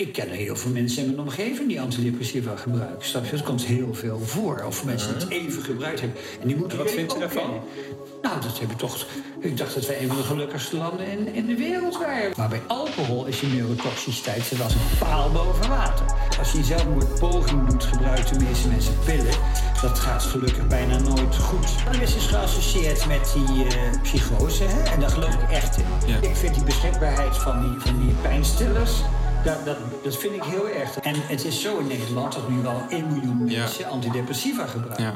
ik ken heel veel mensen in mijn omgeving die antidepressiva gebruiken. Snap je? Dat komt heel veel voor. Of mensen die het even gebruikt hebben. En die moeten Wat jullie vind je ook daarvan? kennen. Nou, dat heb ik toch. Ik dacht dat wij een van de gelukkigste landen in, in de wereld waren. Maar bij alcohol is je neurotoxiciteit zit als een paal boven water. Als je een zelfmoordpoging doet, gebruiken de meeste mensen pillen. Dat gaat gelukkig bijna nooit goed. Dat is dus geassocieerd met die eh, psychose. Hè? En daar geloof ik echt in. Ja. Ik vind die beschikbaarheid van die, van die pijnstillers. Dat, dat, dat vind ik heel erg. En het is zo in Nederland dat nu wel 1 miljoen Ja. mensen antidepressiva gebruiken. Ja.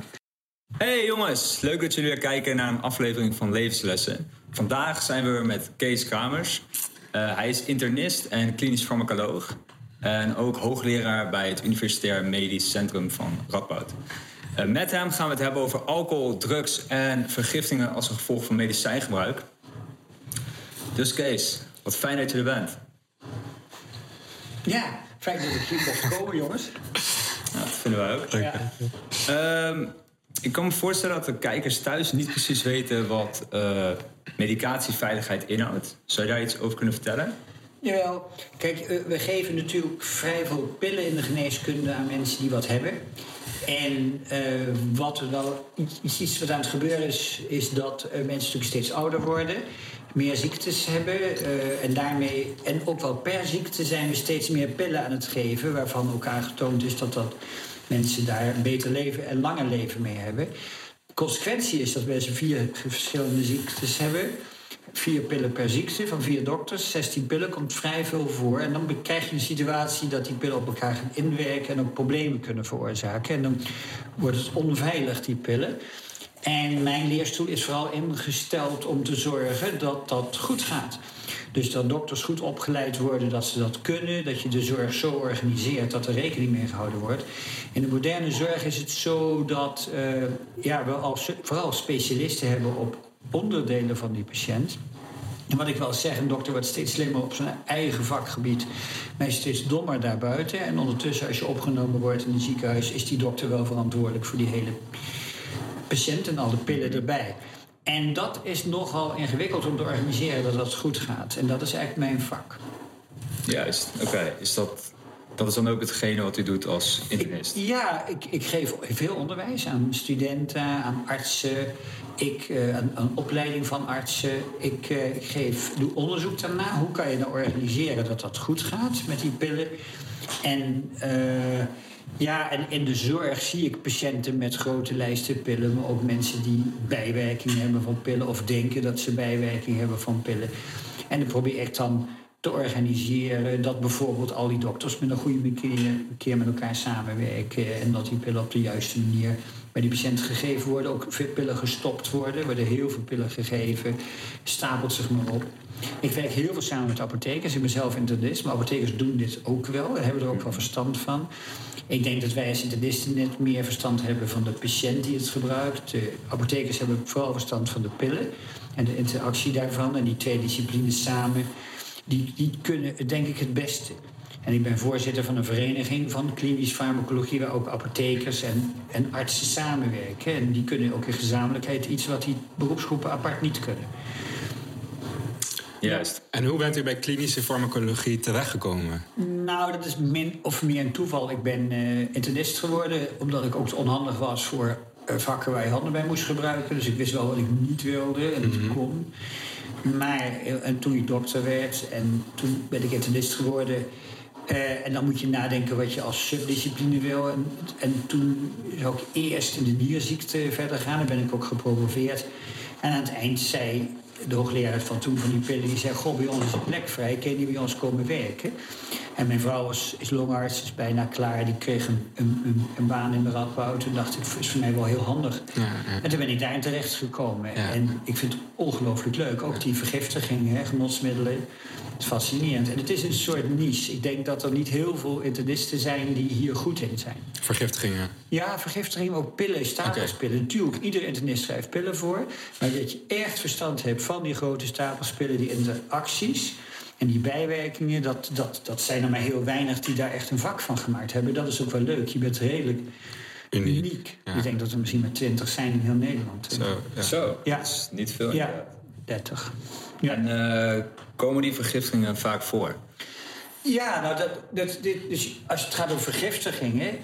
Hey jongens, leuk dat jullie weer kijken naar een aflevering van Levenslessen. Vandaag zijn we weer met Kees Kramers. Eh, hij is internist en klinisch farmacoloog. En ook hoogleraar bij het Universitair Medisch Centrum van Radboud. Eh, met hem gaan we het hebben over alcohol, drugs en vergiftingen als een gevolg van medicijngebruik. Dus Kees, wat fijn dat je er bent. Ja, fijn dat ik hier mocht komen, jongens. Ja, dat vinden wij ook. Ja. Ehm, ik kan me voorstellen dat de kijkers thuis niet precies weten wat eh, medicatieveiligheid inhoudt. Zou je daar iets over kunnen vertellen? Jawel. Kijk, eh, we geven natuurlijk vrij veel pillen in de geneeskunde aan mensen die wat hebben. En eh, wat er wel iets, iets wat aan het gebeuren is, is dat mensen natuurlijk steeds ouder worden, meer ziektes hebben. eh, en daarmee, en ook wel per ziekte, zijn we steeds meer pillen aan het geven, waarvan ook aangetoond is dat, dat mensen daar een beter leven en langer leven mee hebben. De consequentie is dat mensen vier verschillende ziektes hebben. Vier pillen per ziekte van vier dokters. 16 pillen komt vrij veel voor. En dan krijg je een situatie dat die pillen op elkaar gaan inwerken en ook problemen kunnen veroorzaken. En dan wordt het onveilig, die pillen. En mijn leerstoel is vooral ingesteld om te zorgen dat dat goed gaat. Dus dat dokters goed opgeleid worden, dat ze dat kunnen. Dat je de zorg zo organiseert dat er rekening mee gehouden wordt. In de moderne zorg is het zo dat eh, ja, we als, vooral specialisten hebben op onderdelen van die patiënt. En wat ik wel zeg, een dokter wordt steeds slimmer op zijn eigen vakgebied. Maar is steeds dommer daarbuiten. En ondertussen, als je opgenomen wordt in een ziekenhuis, is die dokter wel verantwoordelijk voor die hele patiënt en alle pillen erbij. En dat is nogal ingewikkeld om te organiseren dat dat goed gaat. En dat is eigenlijk mijn vak. Juist, oké. Is dat, dat is dan ook hetgene wat u doet als internist? Ik- ja, ik, ik geef veel onderwijs aan studenten, aan artsen. Ik, aan, aan opleiding van artsen. Ik, eh, ik geef, doe onderzoek daarna. Hoe kan je nou organiseren dat dat goed gaat met die pillen? En eh, ja, en in de zorg zie ik patiënten met grote lijsten pillen, maar ook mensen die bijwerkingen hebben van pillen of denken dat ze bijwerkingen hebben van pillen. En dan probeer ik dan te organiseren dat bijvoorbeeld al die dokters met een goede keer, met elkaar samenwerken en dat die pillen op de juiste manier bij die patiënt gegeven worden. Ook veel pillen gestopt worden. Worden heel veel pillen gegeven. Stapelt zich maar op. Ik werk heel veel samen met apothekers. Ik ben zelf internist, maar apothekers doen dit ook wel. en hebben er ook wel verstand van. Ik denk dat wij als internisten net meer verstand hebben van de patiënt die het gebruikt. Apothekers hebben vooral verstand van de pillen en de interactie daarvan. En die twee disciplines samen, die, die kunnen denk ik het beste. En ik ben voorzitter van een vereniging van klinisch farmacologie... waar ook apothekers en, en artsen samenwerken. En die kunnen ook in gezamenlijkheid iets wat die beroepsgroepen apart niet kunnen. Juist. En hoe bent u bij klinische farmacologie terechtgekomen? Nou, dat is min of meer een toeval. Ik ben eh, internist geworden omdat ik ook te onhandig was voor eh, vakken waar je handen bij moest gebruiken. Dus ik wist wel wat ik niet wilde en niet kon. Maar eh, en toen ik dokter werd en toen ben ik internist geworden. eh, en dan moet je nadenken wat je als subdiscipline wil. En, en toen zou ik eerst in de nierziekte verder gaan. Dan ben ik ook gepromoveerd. En aan het eind zei de hoogleraar van toen van die pillen, die zei: Goh, bij ons is een plek vrij, kun je niet bij ons komen werken? En mijn vrouw was, is longarts, is bijna klaar, die kreeg een, een, een, een baan in de Radboud. Toen dacht ik: is voor mij wel heel handig. Ja, ja. En toen ben ik daarin terecht gekomen. Ja. En ik vind het ongelooflijk leuk. Ook die vergiftigingen, genotsmiddelen. Het is fascinerend. En het is een soort niche. Ik denk dat er niet heel veel internisten zijn die hier goed in zijn. Vergiftigingen. Ja, vergiftiging, ook pillen, stapelspillen. Natuurlijk, ieder internist schrijft pillen voor. Maar dat je echt verstand hebt van die grote stapelspillen, die interacties en die bijwerkingen, dat, dat, dat zijn er maar heel weinig die daar echt een vak van gemaakt hebben. Dat is ook wel leuk. Je bent redelijk Uniek. uniek. Ja. Ik denk dat er misschien maar twintig zijn in heel Nederland. Zo, ja. Zo, Ja. dat is niet veel Ja. 30. Ja. En eh, komen die vergiftingen vaak voor? Ja, nou, dat, dat, dit, dus als het gaat over vergiftigingen.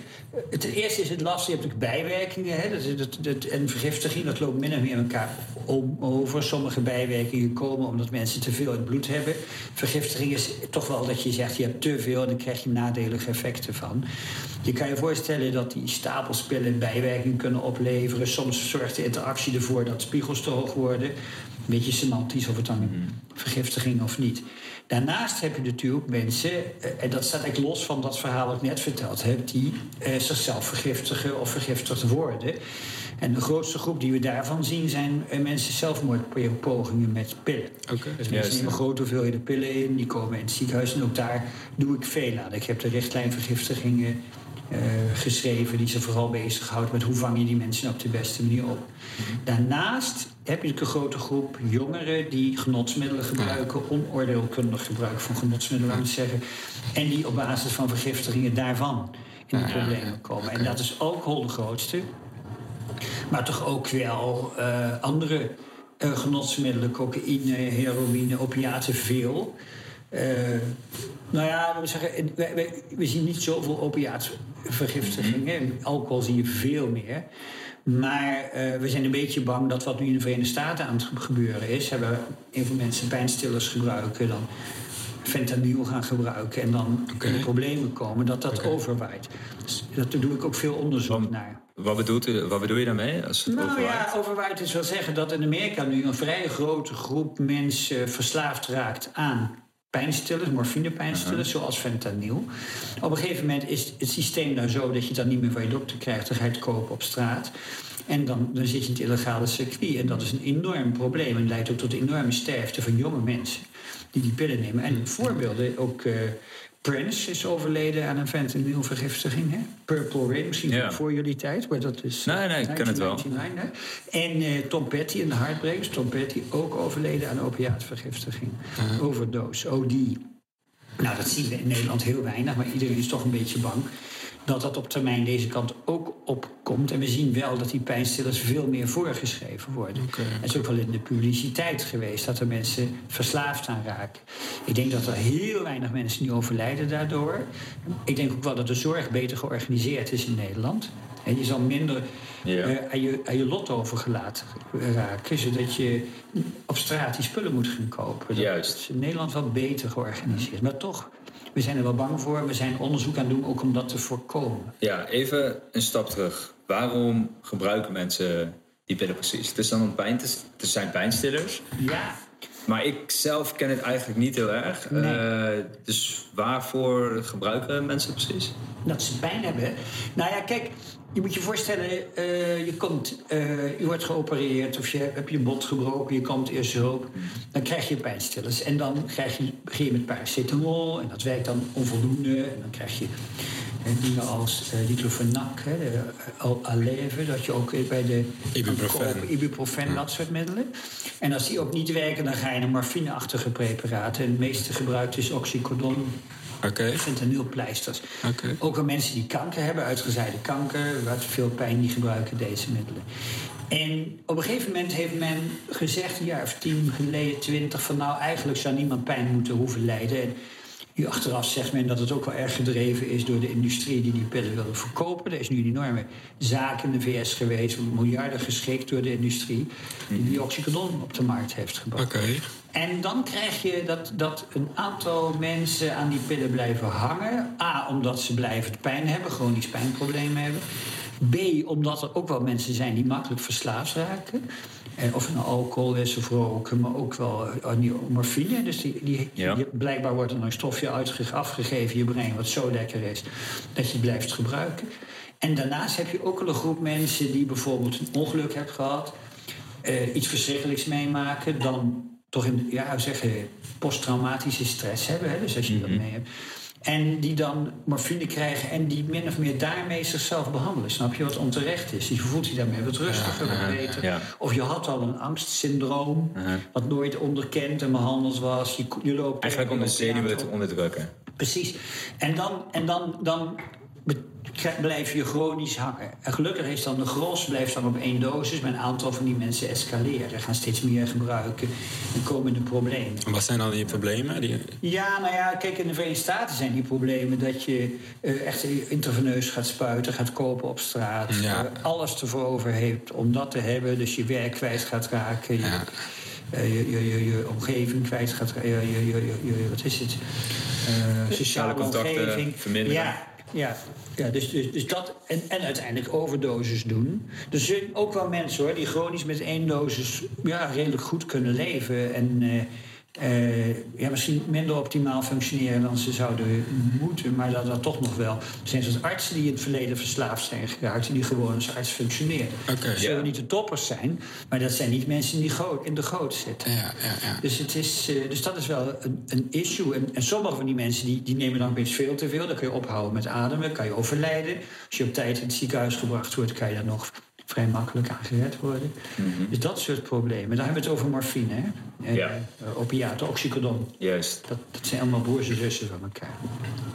Het eerste is het lastig, je hebt natuurlijk bijwerkingen. Hè, dat, dat, dat, en vergiftiging, dat loopt min of meer elkaar om, over. Sommige bijwerkingen komen omdat mensen te veel in het bloed hebben. Vergiftiging is toch wel dat je zegt, je hebt te veel en dan krijg je nadelige effecten van. Je kan je voorstellen dat die stapelspillen bijwerkingen kunnen opleveren. Soms zorgt de interactie ervoor dat spiegels te hoog worden. Een beetje semantisch of het dan vergiftiging of niet. Daarnaast heb je natuurlijk mensen, eh, en dat staat eigenlijk los van dat verhaal dat ik net verteld heb, die eh, zichzelf vergiftigen of vergiftigd worden. En de grootste groep die we daarvan zien zijn eh, mensen zelfmoordpogingen met pillen. Oké. Dus mensen nemen grote hoeveelheden pillen in, die komen in het ziekenhuis en ook daar doe ik veel aan. Ik heb de richtlijn vergiftigingen geschreven die ze vooral bezighoudt met hoe vang je die mensen op de beste manier op. Daarnaast heb je een grote groep jongeren die genotsmiddelen gebruiken, onoordeelkundig gebruik van genotsmiddelen, laten we zeggen, en die op basis van vergiftigingen daarvan in de problemen komen. En dat is ook wel de grootste. Maar toch ook wel eh, andere eh, genotsmiddelen, cocaïne, heroïne, opiaten, veel. Eh, nou ja, we, zeggen, wij- wij- we zien niet zoveel opiaatvergiftigingen. Alcohol zie je veel meer. Maar eh, we zijn een beetje bang dat wat nu in de Verenigde Staten aan het gebeuren is... hebben heel veel mensen pijnstillers gebruiken... dan fentanyl gaan gebruiken en dan in de problemen komen... dat dat overwaait. Dus daar doe ik ook veel onderzoek naar. Wat, bedoelt u, wat bedoel je daarmee? Als het Nou overwaait? ja, overwaait is wel zeggen dat in Amerika nu een vrij grote groep mensen verslaafd raakt aan pijnstillers, morfinepijnstillers, zoals fentanyl. Op een gegeven moment is het systeem daar zo dat je dan niet meer van je dokter krijgt, dan ga je het kopen op straat. En dan, dan zit je in het illegale circuit. En dat is een enorm probleem. En leidt ook tot enorme sterfte van jonge mensen die die pillen nemen. En voorbeelden, ook eh, Prince is overleden aan een fentanylvergiftiging. Hè? Purple Rain, misschien Ja. voor jullie tijd, maar dat is... Nee, nee, ik ken het wel. 1999, hè? En eh, Tom Petty in de Heartbreakers. Tom Petty ook overleden aan opiaatvergiftiging. Overdose, OD. Nou, dat zien we in Nederland heel weinig, maar iedereen is toch een beetje bang dat dat op termijn deze kant ook opkomt. En we zien wel dat die pijnstillers veel meer voorgeschreven worden. Oké. Het is ook wel in de publiciteit geweest dat er mensen verslaafd aan raken. Ik denk dat er heel weinig mensen die overlijden daardoor. Ik denk ook wel dat de zorg beter georganiseerd is in Nederland. En je zal minder Ja. eh, aan, je, aan je lot overgelaten raken, zodat je op straat die spullen moet gaan kopen. Dat Juist. is in Nederland wel beter georganiseerd. Maar toch, we zijn er wel bang voor. We zijn onderzoek aan het doen ook om dat te voorkomen. Ja, even een stap terug. Waarom gebruiken mensen die pillen precies? Het, is dan een pijn, het zijn pijnstillers. Ja, Maar ik zelf ken het eigenlijk niet heel erg. Nee. Eh, dus waarvoor gebruiken mensen het precies? dat ze pijn hebben. Nou ja, kijk, je moet je voorstellen, eh, je, komt, eh, je wordt geopereerd of je hebt, heb je bot gebroken, je komt eerst hulp. Dan krijg je pijnstillers en dan krijg je, begin je met paracetamol en dat werkt dan onvoldoende. En dan krijg je eh, dingen als eh diclofenac, hè, eh, Al- Aleve, dat je ook bij de Ibuprofen. ibuprofen, dat soort middelen. En als die ook niet werken, dan ga je naar morfineachtige preparaten. En het meeste gebruikt is oxycodon, Oké. fentanylpleisters. Ook al mensen die kanker hebben, uitgezaaide kanker, wat veel pijn, die gebruiken deze middelen. En op een gegeven moment heeft men gezegd, een jaar of tien geleden, twintig, van nou eigenlijk zou niemand pijn moeten hoeven lijden. Nu achteraf zegt men dat het ook wel erg gedreven is door de industrie die die pillen wilde verkopen. Er is nu een enorme zaak in de VS geweest, miljarden geschikt door de industrie, die die oxycodon op de markt heeft gebracht. Oké. En dan krijg je dat, dat een aantal mensen aan die pillen blijven hangen. A, omdat ze blijvend pijn hebben, chronisch pijnproblemen hebben. B, omdat er ook wel mensen zijn die makkelijk verslaafd raken. Of het nou alcohol is of roken, maar ook wel eh, morfine. Dus die, die, Ja. die- blijkbaar wordt er een stofje uitge- afgegeven in je brein wat zo lekker is dat je het blijft gebruiken. En daarnaast heb je ook wel een groep mensen die bijvoorbeeld een ongeluk hebben gehad eh, iets verschrikkelijks meemaken, dan toch in ja, hoe zeg je, posttraumatische stress hebben. Hè, dus als je dat mee hebt. En die dan morfine krijgen en die min of meer daarmee zichzelf behandelen. Snap je wat onterecht is? Je voelt je daarmee wat rustiger, wat beter. ja. Of je had al een angstsyndroom, wat nooit onderkend en behandeld was. Je, je loopt Eigenlijk om de zenuwen te onderdrukken. Precies. En dan, en dan, dan blijf je chronisch hangen. En gelukkig is dan de gros blijft dan op één dosis, maar een aantal van die mensen escaleren, gaan steeds meer gebruiken en komen in de problemen. En wat zijn dan die problemen? Die... Ja, nou ja, kijk, in de Verenigde Staten zijn die problemen dat je eh, echt intraveneus gaat spuiten, gaat kopen op straat. Ja. eh, alles ervoor over heeft om dat te hebben, dus je werk kwijt gaat raken. Je, Ja. eh, je, je, je, je omgeving kwijt gaat raken. Je, je, je, je- je- wat is het? Eh, sociale contacten omgeving. verminderen. Ja, ja. Ja, dus, dus, dus dat en, en uiteindelijk overdoses doen. Er zijn ook wel mensen hoor, die chronisch met één dosis ja, redelijk goed kunnen leven. En eh, eh, ja, misschien minder optimaal functioneren dan ze zouden moeten. Maar dat, dat toch nog wel. Er zijn zoals artsen die in het verleden verslaafd zijn geraakt. En die gewoon als arts functioneren. Oké. Dat zullen Ja. niet de toppers zijn. Maar dat zijn niet mensen die in de goot zitten. Ja, ja, ja. Dus, het is, eh, dus dat is wel een, een issue. En, en sommige van die mensen die, die nemen dan een beetje veel te veel. Dan kun je ophouden met ademen, kan je overlijden. Als je op tijd in het ziekenhuis gebracht wordt, kan je dan nog vrij makkelijk aan gered worden. Dus dat soort problemen. Dan hebben we het over morfine, hè? En, Ja. eh, opiaten, oxycodon. Juist. Dat, dat zijn allemaal broers en zussen van elkaar.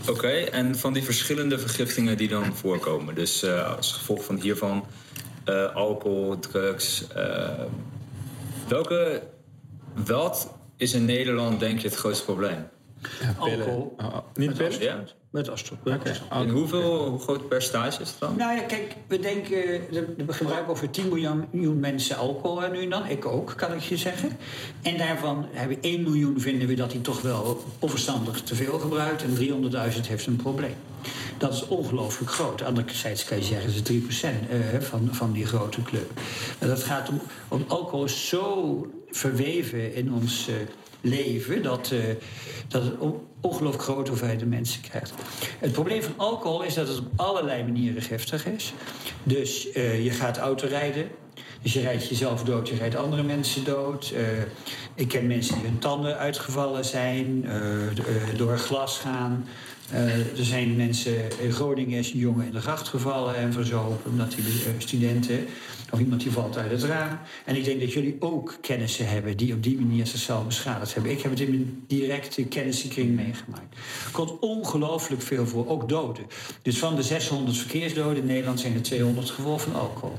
Oké, en van die verschillende vergiftingen die dan voorkomen. Dus eh, als gevolg van hiervan eh, alcohol, drugs. welke, wat is in Nederland denk je het grootste probleem? Pillen. Alcohol. Oh, oh, niet pillen? Ja? Met astro. En hoeveel, hoe groot percentage is het dan? Nou ja, kijk, we denken, we gebruiken over 10 miljoen, miljoen mensen alcohol hè, nu en dan. Ik ook, kan ik je zeggen. En daarvan hebben 1 miljoen vinden we dat hij toch wel onverstandig te veel gebruikt. En 300.000 heeft een probleem. Dat is ongelooflijk groot. Anderzijds kan je zeggen, dat is 3% eh, van, van die grote club. Maar dat gaat om, om alcohol is zo verweven in ons eh, leven dat, eh, dat het on- ongelooflijk grote hoeveelheden mensen krijgt. Het probleem van alcohol is dat het op allerlei manieren giftig is. Dus eh, je gaat autorijden. Dus je rijdt jezelf dood, je rijdt andere mensen dood. Eh, ik ken mensen die hun tanden uitgevallen zijn, door glas gaan. Er zijn mensen in Groningen is een jongen in de gracht gevallen en verzopen omdat eh, studenten of iemand die valt uit het raam. En ik denk dat jullie ook kennissen hebben die op die manier zichzelf beschadigd hebben. Ik heb het in mijn directe kennissenkring meegemaakt. Er komt ongelooflijk veel voor, ook doden. Dus van de 600 verkeersdoden in Nederland zijn er 200 gevolg van alcohol.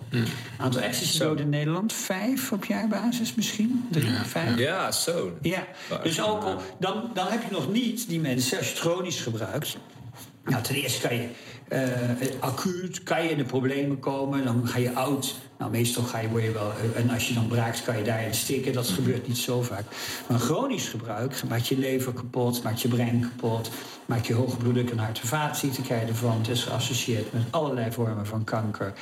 Aantal ecstasy-doden in Nederland, vijf op jaarbasis misschien? Drie, vijf? Ja, zo. Ja, dus alcohol, dan, dan heb je nog niet die mensen, als je het chronisch gebruikt. Nou, ten eerste kan je eh, acuut kan je in de problemen komen, dan ga je oud. Nou, meestal ga je, word je wel. eh, en als je dan braakt, kan je daarin stikken. Dat gebeurt niet zo vaak. Maar chronisch gebruik maakt je lever kapot, maakt je brein kapot, maakt je hoge bloeddruk en hart- en ervan. Het is geassocieerd met allerlei vormen van kanker.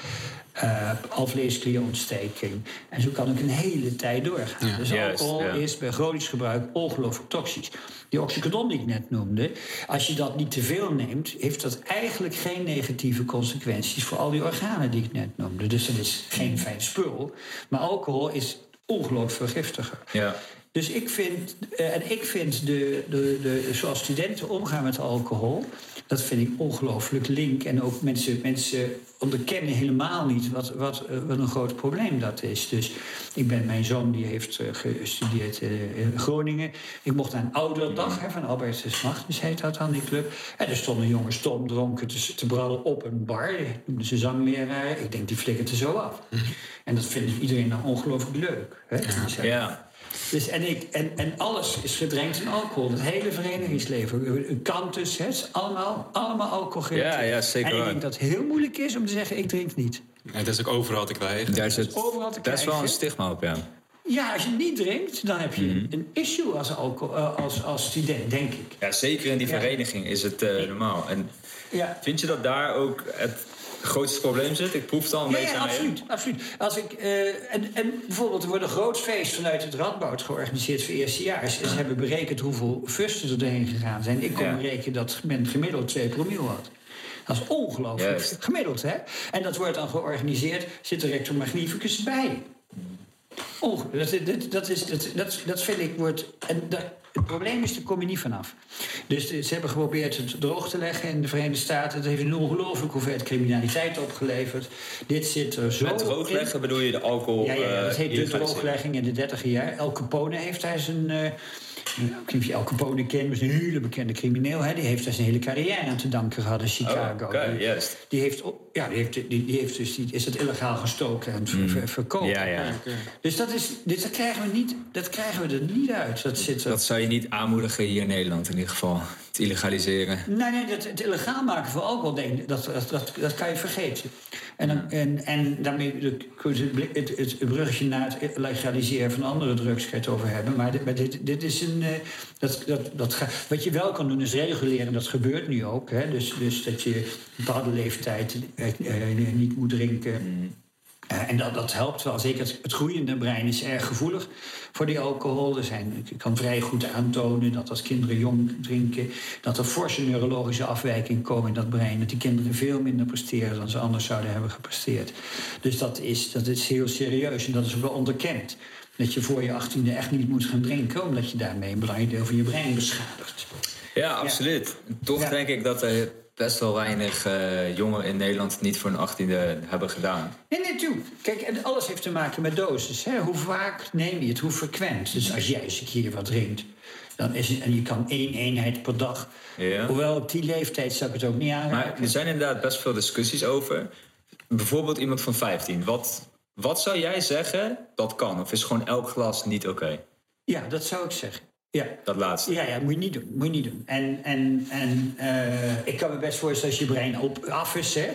Eh alvleesklierontsteking. En zo kan ik een hele tijd doorgaan. Ja. Dus Juist, alcohol ja. is bij chronisch gebruik ongelooflijk toxisch. Die oxycodon die ik net noemde, als je dat niet te veel neemt, heeft dat eigenlijk geen negatieve consequenties voor al die organen die ik net noemde. Dus dat is geen fijn spul. Maar alcohol is ongelooflijk vergiftiger. Ja. Dus ik vind, eh, en ik vind de, de, de, zoals studenten omgaan met alcohol, dat vind ik ongelooflijk link. En ook mensen, mensen onderkennen helemaal niet wat, wat, eh, wat een groot probleem dat is. Dus ik ben, mijn zoon die heeft eh, gestudeerd eh, in Groningen. Ik mocht naar een ouderdag hè, van Albertus Magnus, heet dat dan, die club. En er stonden jongens stom dronken te, te brallen op een bar. Noemden ze zangleraar. Ik denk, die flikkert er zo af. En dat vindt iedereen nou ongelooflijk leuk. Hè? Ja. Dus en, ik, en, en alles is gedrenkt in alcohol. Het hele verenigingsleven. Een Kantus, hè, het is allemaal, allemaal alcohol Ja, ja, zeker En ik denk dat het heel moeilijk is om te zeggen, ik drink niet. Het is ook overal te krijgen. Daar zit Overal te best wel een stigma op, ja. Ja, als je niet drinkt, dan heb je Mhm. een issue als, alcohol, eh, als, als student, denk ik. Ja, zeker in die Ja. vereniging is het eh, normaal. En Ja. vind je dat daar ook het grootste probleem zit? Ik proef het al een Ja, beetje ja, aan je. absoluut. absoluut. Als ik, eh, en, en bijvoorbeeld, er wordt een groot feest vanuit het Radboud georganiseerd voor eerstejaars. En ze hebben berekend hoeveel fusten er doorheen gegaan zijn. Ik kon berekenen dat men gemiddeld 2 promiel had. Dat is ongelooflijk. Juist. Gemiddeld, hè? En dat wordt dan georganiseerd, zit de rector magnificus bij. Ongelooflijk. Dat, dat, dat, is, dat, dat, dat vind ik wordt. En dat, het probleem is, daar kom je niet vanaf. Dus ze hebben geprobeerd het droog te leggen in de Verenigde Staten. Dat heeft een ongelooflijk hoeveelheid criminaliteit opgeleverd. Dit zit er zo Met in. droogleggen bedoel je de alcohol... Ja, ja, ja, dat eh, heet de illegalisering. drooglegging in de 30 jaar. El Capone heeft daar zijn, ik weet niet of je El Capone kent, maar is een hele bekende crimineel. Hè? Die heeft daar zijn hele carrière aan te danken gehad in Chicago. Oh, Die- heeft, ja, die heeft, die, die heeft dus, die is het illegaal gestoken en ver-. Mm. Ja, ja. Dus dat, is, dit, dat, krijgen we niet, dat krijgen we er niet uit. Dat zit er. Dat zou je niet aanmoedigen hier in Nederland in ieder geval. Het illegaliseren. Nee, nee, dat, het illegaal maken van alcohol, denk, dat, dat, dat, dat kan je vergeten. En, dan, en, en daarmee de- het, het, het bruggetje naar het legaliseren van andere drugs je het over hebben. Maar dit, dit, dit is een. eh, Dat, dat, dat, ga- wat je wel kan doen is reguleren, dat gebeurt nu ook. Hè? Dus, dus dat je een bepaalde leeftijd eh, eh, niet moet drinken. Eh, en dat, dat helpt wel. Zeker het, het groeiende brein is erg gevoelig voor die alcohol. Er zijn, ik kan vrij goed aantonen dat als kinderen jong drinken... dat er forse neurologische afwijkingen komen in dat brein. Dat die kinderen veel minder presteren dan ze anders zouden hebben gepresteerd. Dus dat is, dat is heel serieus en dat is ook wel onderkend. Dat je voor je achttiende echt niet moet gaan drinken... omdat je daarmee een belangrijk deel van je brein beschadigt. Ja, absoluut. Toch Ja. denk ik dat er best wel weinig eh, jongeren in Nederland niet voor hun achttiende hebben gedaan. Nee, nee, tuurlijk. Kijk, en alles heeft te maken met dosis. Hè? Hoe vaak neem je het, hoe frequent. Dus als jij eens een keer wat drinkt, dan is het, en je kan één eenheid per dag. Ja. Hoewel op die leeftijd zou ik het ook niet Maar aanraken. er zijn inderdaad best veel discussies over. Bijvoorbeeld iemand van 15. Wat, wat zou jij zeggen dat kan? Of is gewoon elk glas niet oké? Ja, dat zou ik zeggen. Ja. Dat laatste. Ja, ja, moet je niet doen. Moet je niet doen. En, en, en eh, ik kan me best voorstellen als je brein op, af is, hè.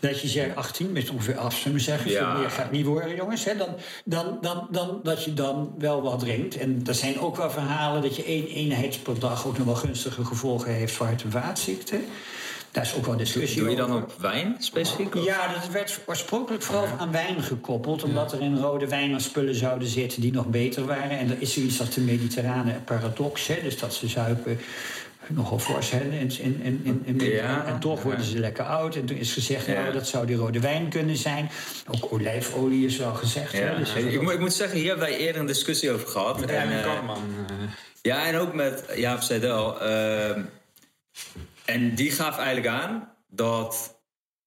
Dat je zegt 18, met ongeveer af, zullen we zeggen. Ja. Meer gaat niet worden, jongens. Hè? Dan, dan, dan, dan, dat je dan wel wat drinkt. En er zijn ook wel verhalen dat je één eenheid per dag ook nog wel gunstige gevolgen heeft voor hart- en vaatziekten. Daar is ook wel discussie Doe je dan over. op wijn specifiek? of? Ja, dat werd oorspronkelijk vooral aan wijn gekoppeld. Omdat er in rode wijn spullen zouden zitten die nog beter waren. En er is zoiets als de mediterrane paradox. Hè? Dus dat ze zuipen nogal fors hè? in, in, in, in, in Ja. En toch worden ze lekker oud. En toen is gezegd, Ja. nou, dat zou die rode wijn kunnen zijn. Ook olijfolie is wel gezegd. hè? Ja. Dus ik, moet, ik moet zeggen, hier hebben wij eerder een discussie over gehad. Met En, eh, Karman. eh, Ja, en ook met Jaap Seidel. ehm, en die gaf eigenlijk aan dat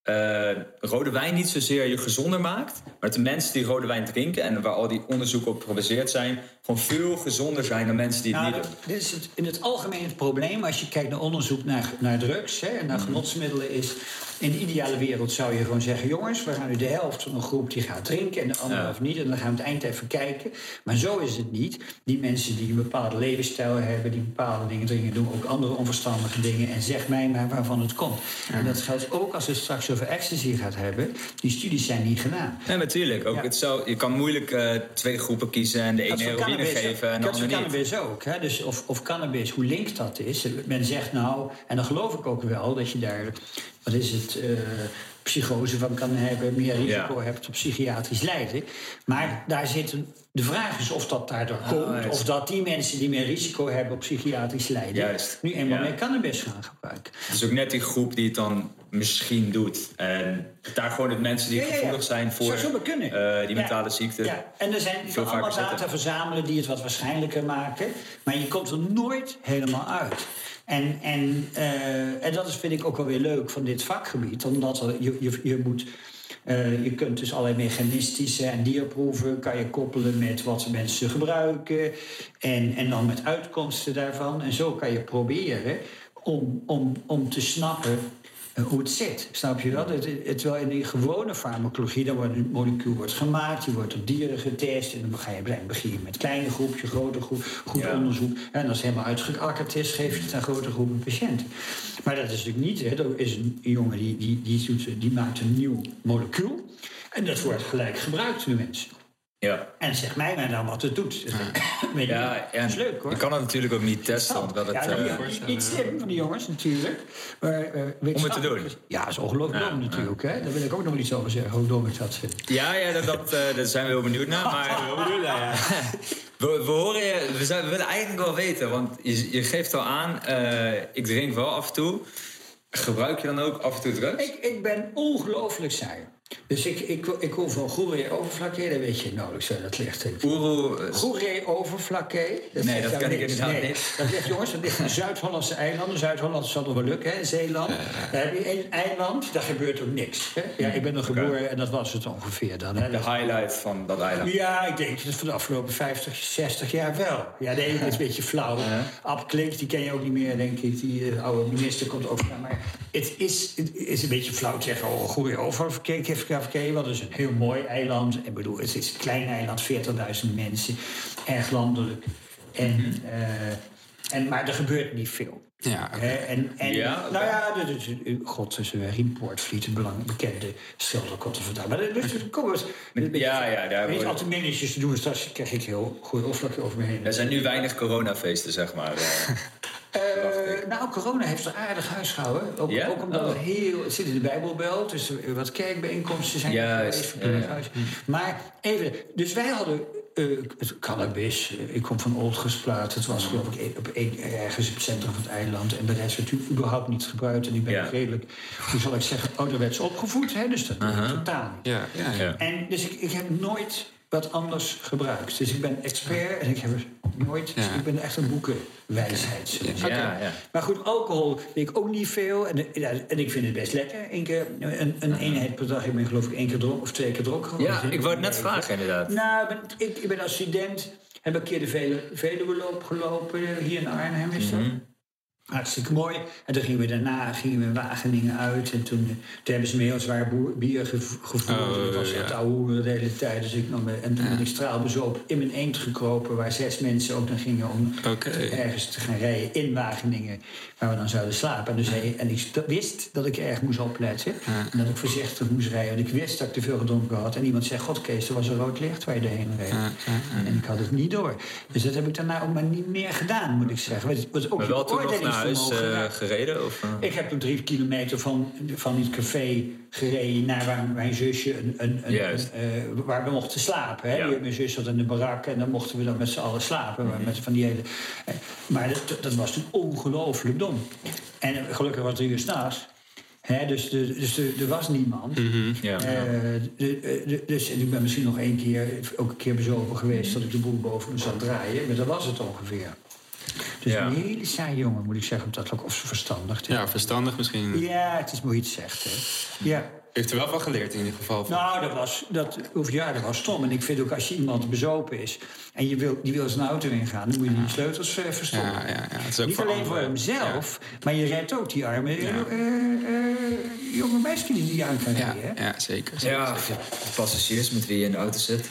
eh, rode wijn niet zozeer je gezonder maakt. Maar dat de mensen die rode wijn drinken en waar al die onderzoeken op gebaseerd zijn, gewoon veel gezonder zijn dan mensen die het Nou, niet doen. dit is het, in het algemeen het probleem als je kijkt naar onderzoek naar, naar drugs hè, en naar Mhm. genotsmiddelen is. In de ideale wereld zou je gewoon zeggen: jongens, we gaan nu de helft van een groep die gaat drinken en de andere Ja. helft niet. En dan gaan we het eind even kijken. Maar zo is het niet. Die mensen die een bepaalde levensstijl hebben, die bepaalde dingen drinken, doen ook andere onverstandige dingen. En zeg mij maar waarvan het komt. En dat geldt ook als het straks over ecstasy gaat hebben. Die studies zijn niet gedaan. Ja, natuurlijk. Ook Ja. het zou, je kan moeilijk eh, twee groepen kiezen en de ene heroïne geven en de andere niet. cannabis ook. Hè? Dus of, of cannabis, hoe link dat is. Men zegt nou, en dan geloof ik ook wel, dat je daar, wat is het, eh, psychose van kan hebben, meer risico Ja. hebt op psychiatrisch lijden. Maar daar zit een, de vraag is of dat daardoor komt, juist. of dat die mensen die meer risico hebben op psychiatrisch lijden, Juist. nu eenmaal Ja. meer cannabis gaan gebruiken. Het is ook net die groep die het dan misschien doet. En daar gewoon de mensen die Ja, gevoelig zijn voor eh, die mentale ziekte. Ja, en er zijn Veel allemaal data verzamelen die het wat waarschijnlijker maken. Maar je komt er nooit helemaal uit. En, en, eh, en dat is, vind ik ook wel weer leuk van dit vakgebied. Omdat je, je, je moet... eh, je kunt dus allerlei mechanistische en dierproeven kan je koppelen met wat mensen gebruiken. En, en dan met uitkomsten daarvan. En zo kan je proberen om, om, om te snappen hoe het zit. Snap je dat? Het, het, terwijl in die gewone farmacologie, dan wordt een molecuul wordt gemaakt, die wordt op dieren getest. En dan begin je met kleine groepje, grote groep, goed Ja. onderzoek. En als het helemaal uitgeakkerd is, geef je het aan grote groepen patiënten. Maar dat is natuurlijk niet. Hè. Er is een jongen die, die, die, die maakt een nieuw molecuul. En dat wordt gelijk gebruikt door mensen. Ja. En zeg mij maar dan wat het doet. Ja, ja, dat is leuk hoor. Je kan het natuurlijk ook niet testen. Omdat het, ja, eh, die- niet, niet slim van die jongens natuurlijk. Maar, eh, wetenschappelijk doen. is- Ja, dat is ongelooflijk Ja, dom natuurlijk. Hè? Daar wil ik ook nog iets over zeggen, hoe dom ik dat vind. ja, ja dat, dat, eh, daar zijn we heel benieuwd naar. Maar we, we, horen je, we, zijn, we willen eigenlijk wel weten. Want je, je geeft al aan, eh, ik drink wel af en toe. Gebruik je dan ook af en toe drugs? Ik, ik ben ongelooflijk saai. Dus ik, ik, ik hoor van Goeree-Overflakkee, daar weet je nauwelijks waar dat ligt. Oeroe. eh, Goeree-Overflakkee. Nee, dat ken ik inderdaad nee, niet. Dat ligt, jongens, dat ligt in Zuid-Hollandse eilanden. Zuid-Holland zal nog wel lukken, hè? Zeeland. Daar heb je één eiland, daar gebeurt ook niks. Hè? Ja, ik ben er geboren en dat was het ongeveer dan. Hè? De highlight van dat eiland. Ja, ik denk dat van de afgelopen 50, 60 jaar wel. Ja, nee, dat is een beetje flauw. Ab Klink, die ken je ook niet meer, denk ik. Die eh, oude minister komt ook naar. Maar het is, het is een beetje flauw te zeggen... oh, goeie oververkeer, want het is een heel mooi eiland. Ik bedoel, het is een klein eiland, 40.000 mensen. Erg landelijk. En, eh, en, maar er gebeurt niet veel. Ja, en, en, Ja, nou ja, dat is, eh, god, is een Riempoortvliet, een belang, bekende schilderkotten vandaan. Maar dus, kom eens. Ja, ja, daar Niet altijd minnetjes te doen, straks krijg ik heel goede opvlakje over me heen. Er zijn nu weinig coronafeesten, zeg maar. eh. Eh, nou, corona heeft er aardig huis gehouden. Ook, Ja? ook omdat Oh. het heel... Het zit in de Bijbelbelt, dus er wat kerkbijeenkomsten zijn Juist, geweest, ja, ja. verpleeghuis. Maar even, dus wij hadden eh, het cannabis. Ik kom van Oldgesplaat. Het was geloof ik op één, ergens in het centrum van het eiland. En de rest werd natuurlijk überhaupt niet gebruikt. En ik ben Ja. redelijk, hoe zal ik zeggen, ouderwets opgevoed. Hè? Dus dat totaal ja. Ja. En dus ik, ik heb nooit wat anders gebruikt. Dus ik ben expert en ik heb er nooit... Ja. Ik ben echt een boekenwijsheid. Ja, ja. Maar goed, alcohol weet ik ook niet veel. En, ja, en ik vind het best lekker. Eén keer, een, een eenheid per dag. Ik ben geloof ik één keer dronken of twee keer dronken. Ja, ik wou het net vragen, inderdaad. Nou, ik ben, ik, ik ben als student... Heb een keer de Velu- Veluweloop gelopen. Hier in Arnhem is dat. Mhm. Hartstikke mooi. En toen gingen we daarna gingen we Wageningen uit. En toen, toen hebben ze me heel zwaar bier gev- gevoerd. Oh, dat was ja. echt ouwe de hele tijd. Dus ik nam, me- en toen ben ik straalbezopen in mijn eend gekropen... waar zes mensen ook naar gingen om ergens te gaan rijden in Wageningen... waar we dan zouden slapen. En, dus hij, en ik st- wist dat ik erg moest opletten. En dat ik voorzichtig moest rijden. Want ik wist dat ik te veel gedronken had. En iemand zei, god Kees, er was een rood licht waar je doorheen reed. Ja, ja, En ik had het niet door. Dus dat heb ik daarna ook maar niet meer gedaan, moet ik zeggen. Wat, wat ook Maar je wel toen nog naar huis eh, gereden? Of, eh? Ik heb drie kilometer van, van het café gereden naar waar mijn zusje, een, een, eh, waar we mochten slapen. Hè? Ja. Mijn zus zat in de barak en dan mochten we dan met z'n allen slapen. maar Met van die hele, maar dat, dat was toen ongelooflijk dom. En gelukkig was het drie uur s'nachts. Dus dus er was niemand. Ja. De- de- de- dus ik ben misschien nog één keer, ook een keer bezopen geweest... dat ik de boel boven me zat draaien. Maar dat was het ongeveer. Dus Ja. een hele saai jongen, moet ik zeggen. Dat ook of ze verstandig. Ja, verstandig misschien. Ja, het is mooi iets zegt, hè. Ja. Heeft er wel van geleerd in ieder geval. Nou, dat was, dat, of ja, dat was stom. En ik vind ook als je iemand bezopen is... en je wil, die wil zijn auto ingaan... dan moet je die sleutels eh, verstoppen. Ja, ja, ja. Het is ook Niet voor alleen voor hemzelf, maar je redt ook die arme Ja. eh, eh, jonge meisje die die aan kan rijden. hè. ja, zeker. zeker, Ja, zeker. passagiers met wie je in de auto zit.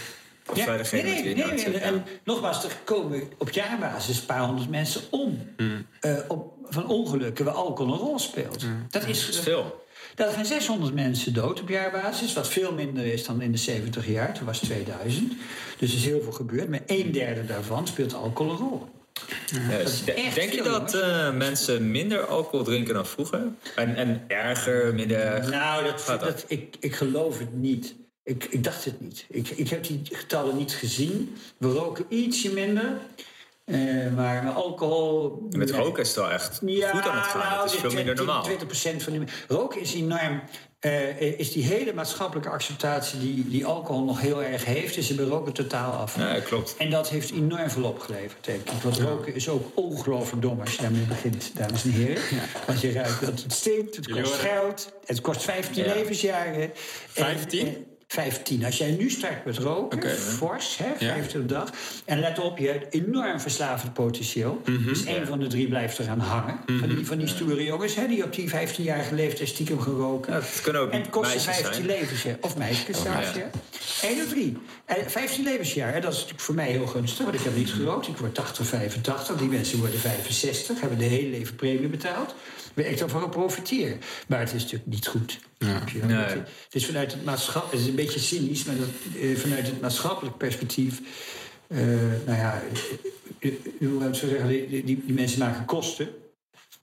Of Ja, verder nee, wie nee, nee, auto en, nogmaals, er komen op jaarbasis een paar honderd mensen om. Hmm. eh, op, van ongelukken waar alcohol een rol speelt. Dat is, Dat is veel. Daar gaan 600 mensen dood op jaarbasis, wat veel minder is dan in de 70 jaar. Toen was 2000. Dus er is heel veel gebeurd. Maar een derde daarvan speelt alcohol een rol. Echt denk je dat eh, mensen minder alcohol drinken dan vroeger? En, en erger, minder? Nou, dat, dat? dat, ik, ik geloof het niet. Ik, ik dacht het niet. Ik, ik heb die getallen niet gezien. We roken ietsje minder. Eh, maar met alcohol... Met nee. roken is het wel echt Ja, goed aan het gaan. nou, het is dit veel minder 20, normaal. 20% van die roken is enorm. eh, is die hele maatschappelijke acceptatie die, die alcohol nog heel erg heeft, is er bij roken totaal af. Ja, klopt. En dat heeft enorm veel opgeleverd, denk ik. Want roken is ook ongelooflijk dom als je daarmee begint, dames en heren. Want je ruikt dat het stinkt, het kost geld, het kost 15 Ja. levensjaren. En, 15? Eh, 15. Als jij nu start met roken, fors, hè, Ja. 50 op dag. En let op, je hebt enorm verslavend potentieel. Mhm. Dus één van de drie blijft eraan hangen. Van, die, van die stoere jongens, hè, die op die 15-jarige leeftijd stiekem gaan roken. Ja, het kunnen ook en het kost je meisjes 15 zijn. levensjaar. Of meisjes zelfs, ja. ja. 1 of 3. En 15 levensjaar, hè, dat is natuurlijk voor mij heel gunstig. Want ik heb niet gerookt. Ik word 80, 85. Die mensen worden 65. Hebben de hele leven premie betaald. Ik daarvan profiteer. Maar het is natuurlijk niet goed. Je? Nee. Het, is vanuit het maatschappelijk... Het is een beetje cynisch, maar dat, eh, vanuit het maatschappelijk perspectief... eh, nou ja, eh, hoe moet ik zo zeggen, die, die, die mensen maken kosten.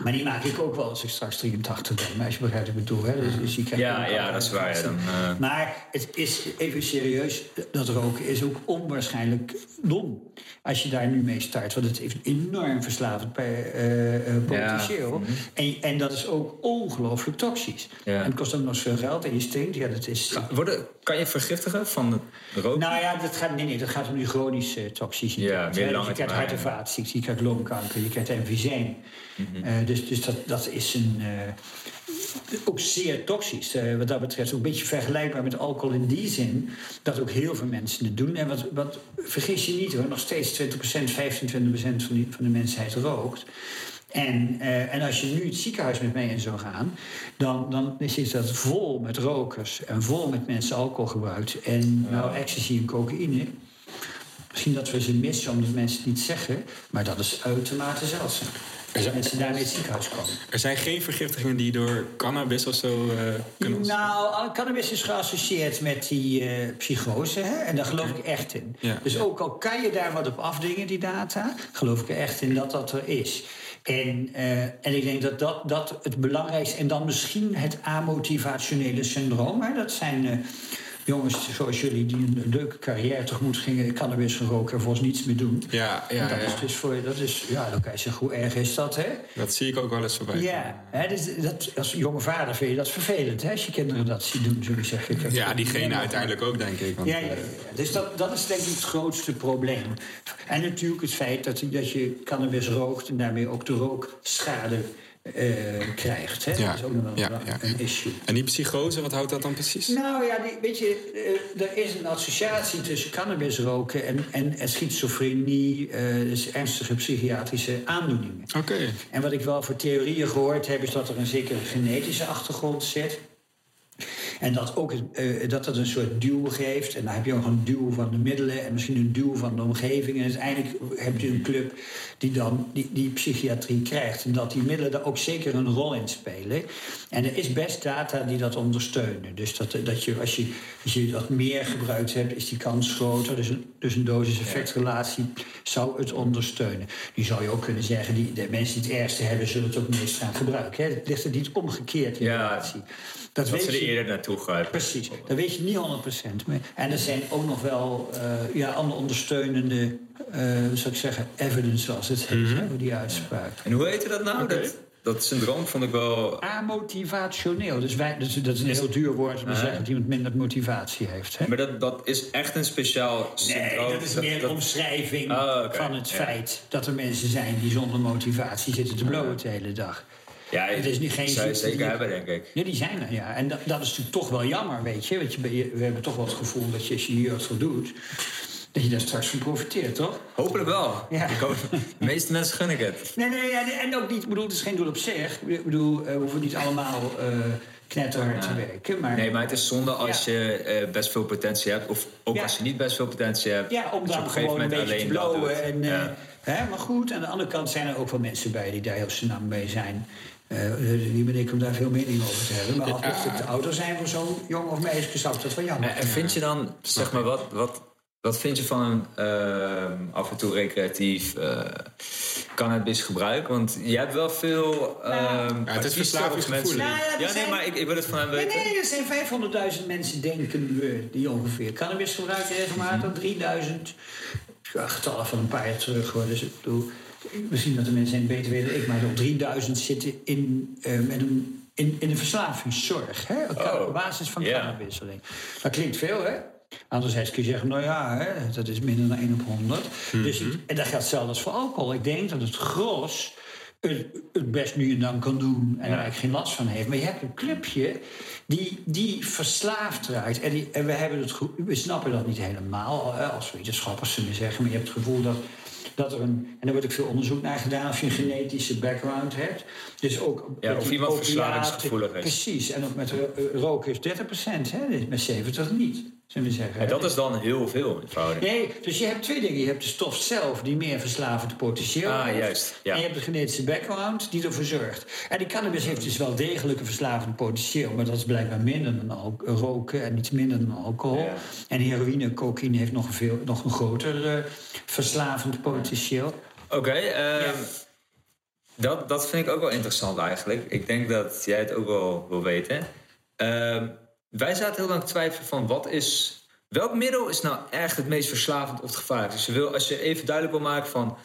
Maar die maak ik ook wel als ik straks 83 ben. Maar als je begrijpt wat ik bedoel. Hè? Dus, dus je krijgt Ja, ja, dat is waar, ja, dan. Maar het is even serieus. Dat roken is ook onwaarschijnlijk dom. Als je daar nu mee start. Want het heeft enorm verslavend bij, eh, eh, potentieel. en, en dat is ook ongelooflijk toxisch. Ja. En het kost ook nog veel geld. En je stinkt. Ja, dat is... Worden, kan je vergiftigen van het roken? Nou ja, dat gaat, nee, nee, dat gaat om die chronische toxiciteit. Ja, meer hè. lange je krijgt hart- en vaatziekten, je krijgt longkanker, je krijgt emfyseem. Mhm. Eh, dus dus dat, dat is een, eh, ook zeer toxisch. Eh, wat dat betreft ook een beetje vergelijkbaar met alcohol in die zin... dat ook heel veel mensen het doen. En wat, wat vergis je niet hoor, nog steeds 20%, 25% van, die, van de mensheid rookt... En, eh, en als je nu het ziekenhuis met mij in zou gaan, dan, dan is dat vol met rokers en vol met mensen alcohol gebruikt. En nou, ecstasy en cocaïne. Misschien dat we ze missen omdat mensen het niet zeggen, maar dat is uitermate zeldzaam. Dat mensen daarmee het ziekenhuis komen. Er zijn geen vergiftigingen die door cannabis of zo eh, kunnen ontstaan? Nou, cannabis is geassocieerd met die eh, psychose. Hè? En daar geloof ik echt in. Ja. Dus ook al kan je daar wat op afdingen, die data, geloof ik er echt in dat dat er is. En, eh, en ik denk dat, dat dat het belangrijkste... En dan misschien het amotivationele syndroom. Hè? Dat zijn jongens zoals jullie die een leuke carrière tegemoet gingen... cannabis geroken en volgens niets meer doen. Ja, En ja, dat is dus voor... Dat is, ja, dan kan je zeggen, hoe erg is dat, hè? dat zie ik ook wel eens voorbij. Ja, hè, dus dat, als jonge vader vind je dat vervelend, hè, als je kinderen dat zien doen, zullen zeggen. Ik Ja, diegene uiteindelijk ook, denk ik. Want, Ja, ja, ja. Dus dat, dat is denk ik het grootste probleem. En natuurlijk het feit dat, dat je cannabis rookt en daarmee ook de rookschade eh, krijgt. Hè? Ja, Dat is ook nog ja, een, ja, een issue. En die psychose, wat houdt dat dan precies? Nou ja, die, weet je, eh, er is een associatie tussen cannabis roken en, en, en schizofrenie, eh, dus ernstige psychiatrische aandoeningen. Oké. En wat ik wel voor theorieën gehoord heb, is dat er een zekere genetische achtergrond zit. En dat ook eh, dat het een soort duw geeft. En dan heb je ook een duw van de middelen en misschien een duw van de omgeving. En uiteindelijk heb je een club die dan die, die psychiatrie krijgt. En dat die middelen daar ook zeker een rol in spelen. En er is best data die dat ondersteunen. Dus dat, dat je, als, je, als je dat meer gebruikt hebt, is die kans groter. Dus een, dus een dosis-effectrelatie zou het ondersteunen. Nu zou je ook kunnen zeggen, die, de mensen die het ergste hebben, zullen het ook meest gaan gebruiken. Hè? Het ligt er niet omgekeerd in de Ja. relatie. Dat, Dat weet ze er je- eerder naartoe grijpen. Precies, dat weet je niet 100%. Maar- En er zijn ook nog wel eh, ja, andere ondersteunende, hoe zou ik zeggen, evidence zoals het heet, hè, voor die uitspraak. En hoe heette dat nou? Dat, dat syndroom vond ik wel... Amotivationeel, dus wij, dat, is, dat is een heel duur woord om te zeggen dat iemand minder motivatie heeft. Hè? Maar dat, dat is echt een speciaal Nee, syndroom. dat is meer een omschrijving Oh, oké, van het ja. feit dat er mensen zijn die zonder motivatie zitten te blowen de hele dag. Ja, Het is niet geen zou je zeker die- hebben, denk ik. Ja, die zijn er, ja. En dat, dat is natuurlijk toch wel jammer, weet je. Want je, we hebben toch wel het gevoel dat je, als je je jeugd voldoet... dat je daar straks van profiteert, toch? Hopelijk wel. Ja. Ik hoop, de meeste mensen gun ik het. Nee, nee, ja, en ook niet... Ik bedoel, het is geen doel op zich. Ik bedoel, eh, we hoeven niet allemaal eh knetterhard te werken, maar... Nee, maar het is zonde als Ja. je eh, best veel potentie hebt. Of ook als je niet best veel potentie hebt. Ja, om dan gewoon een beetje te blowen. doet. En, hè, maar goed, aan de andere kant zijn er ook wel mensen bij die daar heel senang mee zijn. Eh wie ben ik om daar veel mening over te hebben. Maar als ik te ouder zijn voor zo'n jong of meisje, zou ik dat wel jammer En, en vind je dan, zeg maar, wat, wat, wat vind je van een ehm, af en toe recreatief eh cannabisgebruik? Want je hebt wel veel. ehm Ja, het is verslavingsgevoelig. Nou ja, Ja, nee, maar ik, ik wil het van hem Nee, weten. nee, er zijn 500.000 mensen, denken we, die ongeveer cannabis gebruiken regelmatig. 3000, ja, getallen van een paar jaar terug hoor. Dus ik bedoel, misschien dat de mensen het beter weten ik, maar nog 3000 zitten in, met een, in, in de verslavingszorg. Hè? Oh, Op basis van alleen. Dat klinkt veel, hè? Anderzijds kun je zeggen, nou ja, hè, dat is minder dan 1 op 100. dus ik- en dat geldt zelfs voor alcohol. Ik denk dat het gros het, het best nu en dan kan doen en er eigenlijk geen last van heeft. Maar je hebt een clubje die, die verslaafd raakt. En, die, en we, hebben het, we snappen dat niet helemaal hè, als wetenschappers zullen zeggen. Maar je hebt het gevoel dat, dat er een. En er wordt ook veel onderzoek naar gedaan als je een genetische background hebt. Dus ook. Ja, of iemand verslavingsgevoelig is. Precies. En ook met eh, roken is 30%, hè, met 70 niet. Zullen we zeggen. En dat is dan heel veel in verhouding. Nee, dus je hebt twee dingen. Je hebt de stof zelf, die meer verslavend potentieel Ah, heeft. juist, ja. En je hebt de genetische background, die ervoor zorgt. En die cannabis heeft dus wel degelijk een verslavend potentieel... maar dat is blijkbaar minder dan roken en iets minder dan alcohol. Ja. En heroïne, cocaïne heeft nog een, veel, nog een groter eh, verslavend potentieel. Oké, ehm, Ja. Dat, dat vind ik ook wel interessant eigenlijk. Ik denk dat jij het ook wel wil weten. Ehm, wij zaten heel lang te twijfelen van wat is... Welk middel is nou echt het meest verslavend of het gevaarlijk? Dus je wil, als je even duidelijk wil maken van...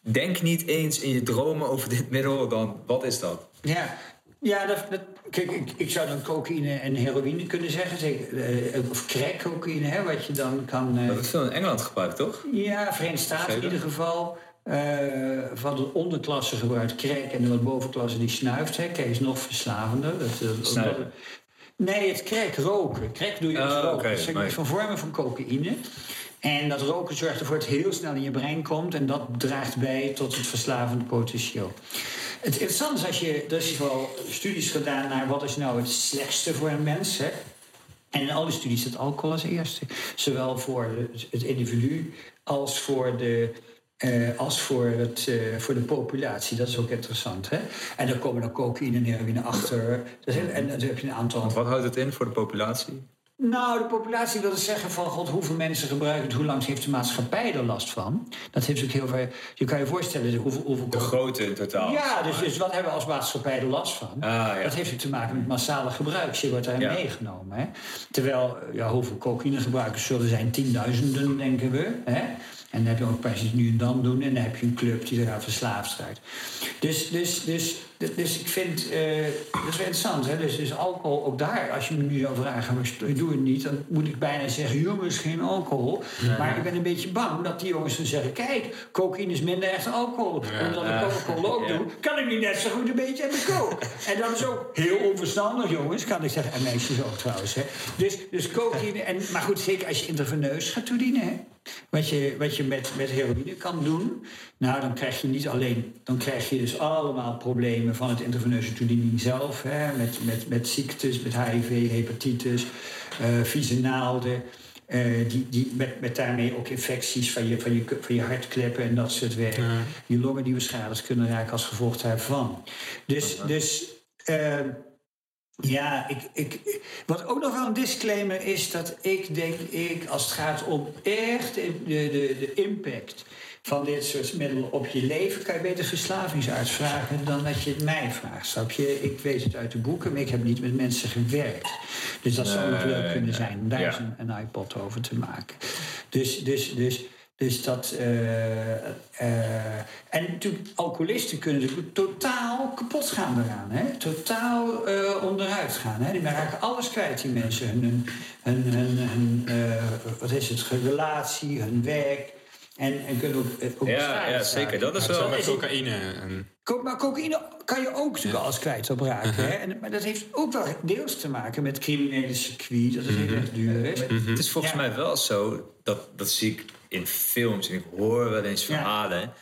Denk niet eens in je dromen over dit middel, dan wat is dat? Ja, ja dat, dat, kijk, ik, ik zou dan cocaïne en heroïne kunnen zeggen. Zeker, eh, of crack cocaïne, hè, wat je dan kan... eh, Dat wordt veel in Engeland gebruikt, toch? Ja, Verenigde Staten in ieder geval. eh, van de onderklasse gebruikt crack en de bovenklasse die snuift. Hè. Crack is nog verslavender. Dat? Nee, het crack roken. Crack doe je als Oh, roken. zijn maar- van vormen van cocaïne. En dat roken zorgt ervoor dat het heel snel in je brein komt. En dat draagt bij tot het verslavende potentieel. Het interessante is als je... Er is wel studies gedaan naar wat is nou het slechtste voor een mens. Hè? En in al die studies staat alcohol als eerste. Zowel voor het individu als voor de, eh, als voor, het, eh, voor de populatie. Dat is ook interessant. Hè? En dan komen dan cocaïne en heroïne achter. En dan heb je een aantal wat houdt het in voor de populatie? Nou, de populatie wil zeggen van god, hoeveel mensen gebruiken het, hoe lang heeft de maatschappij er last van? Dat heeft ook heel veel. Je kan je voorstellen hoeveel. hoeveel De grootte in totaal. ja, dus, dus wat hebben we als maatschappij er last van? Ah, ja. Dat heeft ook te maken met massale gebruik. Je wordt daarin Ja. meegenomen. Hè? Terwijl, ja, hoeveel cocaïnegebruikers zullen zijn? Tienduizenden, denken we. Hè? En dan heb je ook het nu en dan doen. En dan heb je een club die eraan verslaafd raakt. Dus, dus, dus, dus, dus ik vind, eh, dat is wel interessant. Hè? Dus, dus alcohol, ook daar, als je me nu zou vragen, maar ik doe het niet. Dan moet ik bijna zeggen, jongens, geen alcohol. Maar ik ben een beetje bang dat die jongens dan zeggen, kijk, cocaïne is minder echt alcohol. Omdat ik Coca-Cola ook doe, kan ik niet net zo goed een beetje hebben coke. En dat is ook heel onverstandig, jongens, kan ik zeggen. En meisjes ook trouwens. Hè. Dus, dus cocaïne, en, maar goed, zeker als je intraveneus gaat toedienen. Hè. Wat je, wat je met, met heroïne kan doen. Nou, dan krijg je niet alleen... Dan krijg je dus allemaal problemen van het intraveneuze toediening zelf. Hè, met, met, met ziektes, met HIV, hepatitis, eh vieze naalden. eh, die, die met, met daarmee ook infecties van je, van, je, van je hartkleppen en dat soort werk. Je longen die beschadigd kunnen raken als gevolg daarvan. Dus, dus eh, ja, ik, ik, wat ook nog wel een disclaimer is dat ik denk, ik, als het gaat om echt de, de, de impact van dit soort middelen op je leven, kan je beter verslavingsarts vragen dan dat je het mij vraagt. Snap je? Ik weet het uit de boeken, maar ik heb niet met mensen gewerkt. Dus dat zou nog leuk kunnen nee. zijn om daar Ja. eens een, een iPod over te maken. Dus, dus, dus, dus dat. eh, eh, en natuurlijk, alcoholisten kunnen natuurlijk totaal kapot gaan eraan. Hè? Totaal eh, onderuit gaan. Hè? Die raken alles kwijt, die mensen. Hun, hun, hun, hun, hun, eh, wat is het, hun relatie, hun werk. En, en kunnen ook, ook Ja, ja, zeker. Dat is Dat is wel... met cocaïne. En, Maar cocaïne kan je ook natuurlijk alles kwijt op raken. hè? En, maar dat heeft ook wel deels te maken met criminele circuit. Dat het heel erg duur is. Het is volgens Ja. mij wel zo, dat, dat zie ik in films en ik hoor wel eens Ja. verhalen.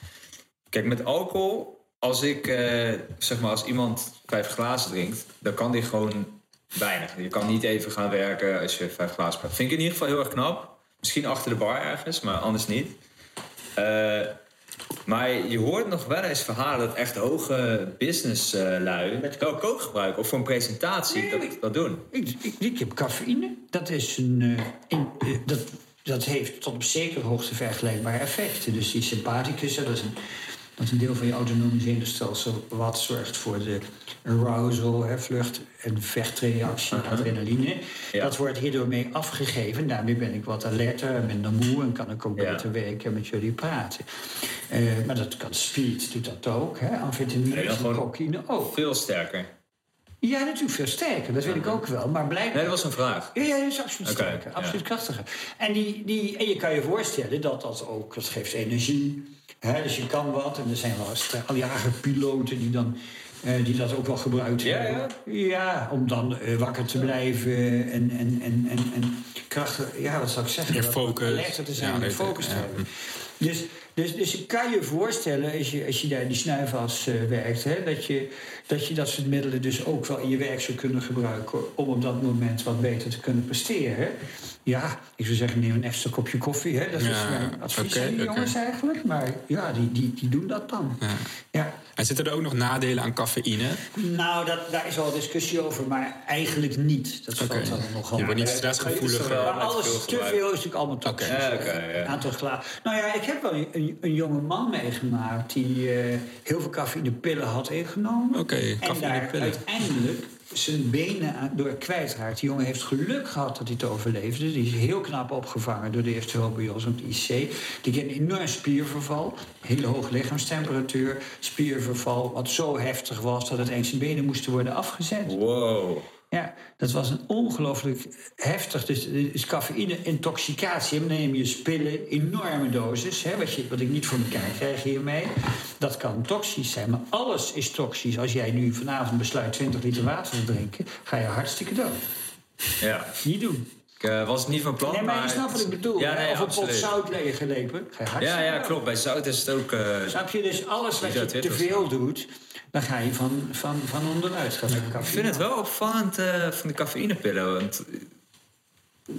Kijk, met alcohol, als ik, eh, zeg maar, als iemand vijf glazen drinkt, dan kan die gewoon weinig. Je kan niet even gaan werken als je vijf glazen hebt. Vind ik in ieder geval heel erg knap. Misschien achter de bar ergens, maar anders niet. Eh, maar je hoort nog wel eens verhalen dat echt hoge businesslui wel kook gebruiken. Of voor een presentatie Nee, dat, dat doen. Ik, ik, ik heb cafeïne. Dat, is een, eh, dat, dat heeft tot op zekere hoogte vergelijkbare effecten. Dus die sympathicus, dat is een, dat is een deel van je autonome zenuwstelsel... wat zorgt voor de arousal, hè, vlucht- en vechtreactie, adrenaline. Ja. Dat wordt hierdoor mee afgegeven. Daarmee ben ik wat alerter, minder moe... en kan ik ook Ja. beter werken en met jullie praten. Eh, maar dat kan speed, doet dat ook. Hè? Amfetamine Nee, en cocaïne ook. Veel sterker. Ja, natuurlijk veel sterker, dat weet ik ook wel. Maar blijkbaar... Nee, dat was een vraag. Ja, ja, dat is absoluut sterker, ja. absoluut krachtiger. En, die, die, en je kan je voorstellen dat dat ook, dat geeft energie. Hè? Dus je kan wat. En er zijn wel straaljagerpiloten die, dan, eh, die dat ook wel gebruikt Ja, hebben. Ja, om dan eh, wakker te blijven en, en, en, en, en krachtig, ja, wat zou ik zeggen? Meer focus. Alerter te zijn Ja, en focus te ja. hebben. Dus, dus, dus ik kan je voorstellen, als je, als je daar die snuifas eh, werkt, hè, dat, je, dat je dat soort middelen dus ook wel in je werk zou kunnen gebruiken om op dat moment wat beter te kunnen presteren. Ja, ik zou zeggen, neem een extra kopje koffie. Hè. Dat is Ja, mijn advies oké, aan die jongens eigenlijk. Maar ja, die, die, die doen dat dan. ja. Ja. En zitten er ook nog nadelen aan cafeïne? Nou, dat, daar is al discussie over, maar eigenlijk niet. Dat valt dan nogal Je wordt niet stressgevoelig. Maar alles te veel is natuurlijk allemaal toxisch. Oké. Ja. Een aantal gla- Nou ja, ik heb wel een een, jonge man meegemaakt die eh, heel veel cafeïnepillen had ingenomen. Oké, en daar uiteindelijk zijn benen door kwijtraakt. Die jongen heeft geluk gehad dat hij het overleefde. Die is heel knap opgevangen door de eerste hulp op de IC. Die kreeg een enorm spierverval. Hele hoge lichaamstemperatuur. Spierverval wat zo heftig was dat het eens zijn benen moesten worden afgezet. Wow. Ja, dat was een ongelooflijk heftig. Dus, dus cafeïne-intoxicatie. Dan neem je spillen, enorme dosis. Hè, wat, je, wat ik niet voor elkaar krijg hiermee. Dat kan toxisch zijn. Maar alles is toxisch. Als jij nu vanavond besluit 20 liter water te drinken, ga je hartstikke dood. Ja. Niet doen. Ik eh, was het niet van plan, Nee, maar je snapt wat ik bedoel. Ja, nee, of een pot zout leeglepen. Ga je hartstikke Ja, ja, klopt. Bij zout is het ook... eh, Snap je? Dus alles wat je te veel doet, dan ga je van, van, van onderuit. Je Ik vind het wel opvallend eh, van de cafeïnepillen. Want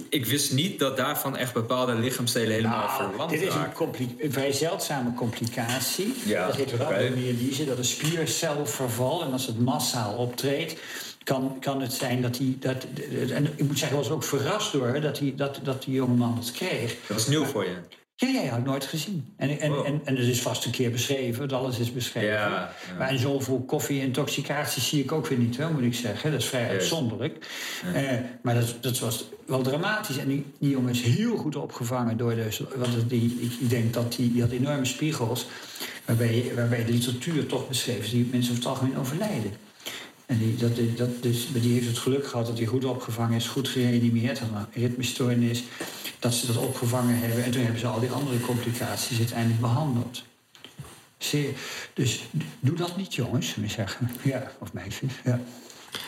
ik wist niet dat daarvan echt bepaalde lichaamsdelen helemaal Nou, verlamd dit is een, vrij zeldzame complicatie. Ja, dat heet rhabdomyolyse, dat is spiercelverval. En als het massaal optreedt, kan, kan het zijn dat hij... Dat, en ik moet zeggen, ik was ook verrast door dat, die, dat, dat die jongeman dat kreeg. Dat was nieuw voor je. Ja, ja, ja, had ik nooit gezien. En, en, Wow. en, en het is vast een keer beschreven, alles is beschreven. Ja, ja. Maar en zoveel koffie-intoxicatie zie ik ook weer niet, hoor, moet ik zeggen. Dat is vrij uitzonderlijk. Eh, maar dat, dat was wel dramatisch. En die, die jongen is heel goed opgevangen door de... Want die, ik, ik denk dat die, die had enorme spiegels... Waarbij, waarbij de literatuur toch beschreven is... die mensen over het algemeen overlijden. En die, dat, dat, dus, die heeft het geluk gehad dat hij goed opgevangen is, goed gereanimeerd, had een ritmestoornis, dat ze dat opgevangen hebben. En toen hebben ze al die andere complicaties uiteindelijk behandeld. Zeer, dus doe dat niet, jongens, moet ik zeggen. Ja, of meisjes. Ja.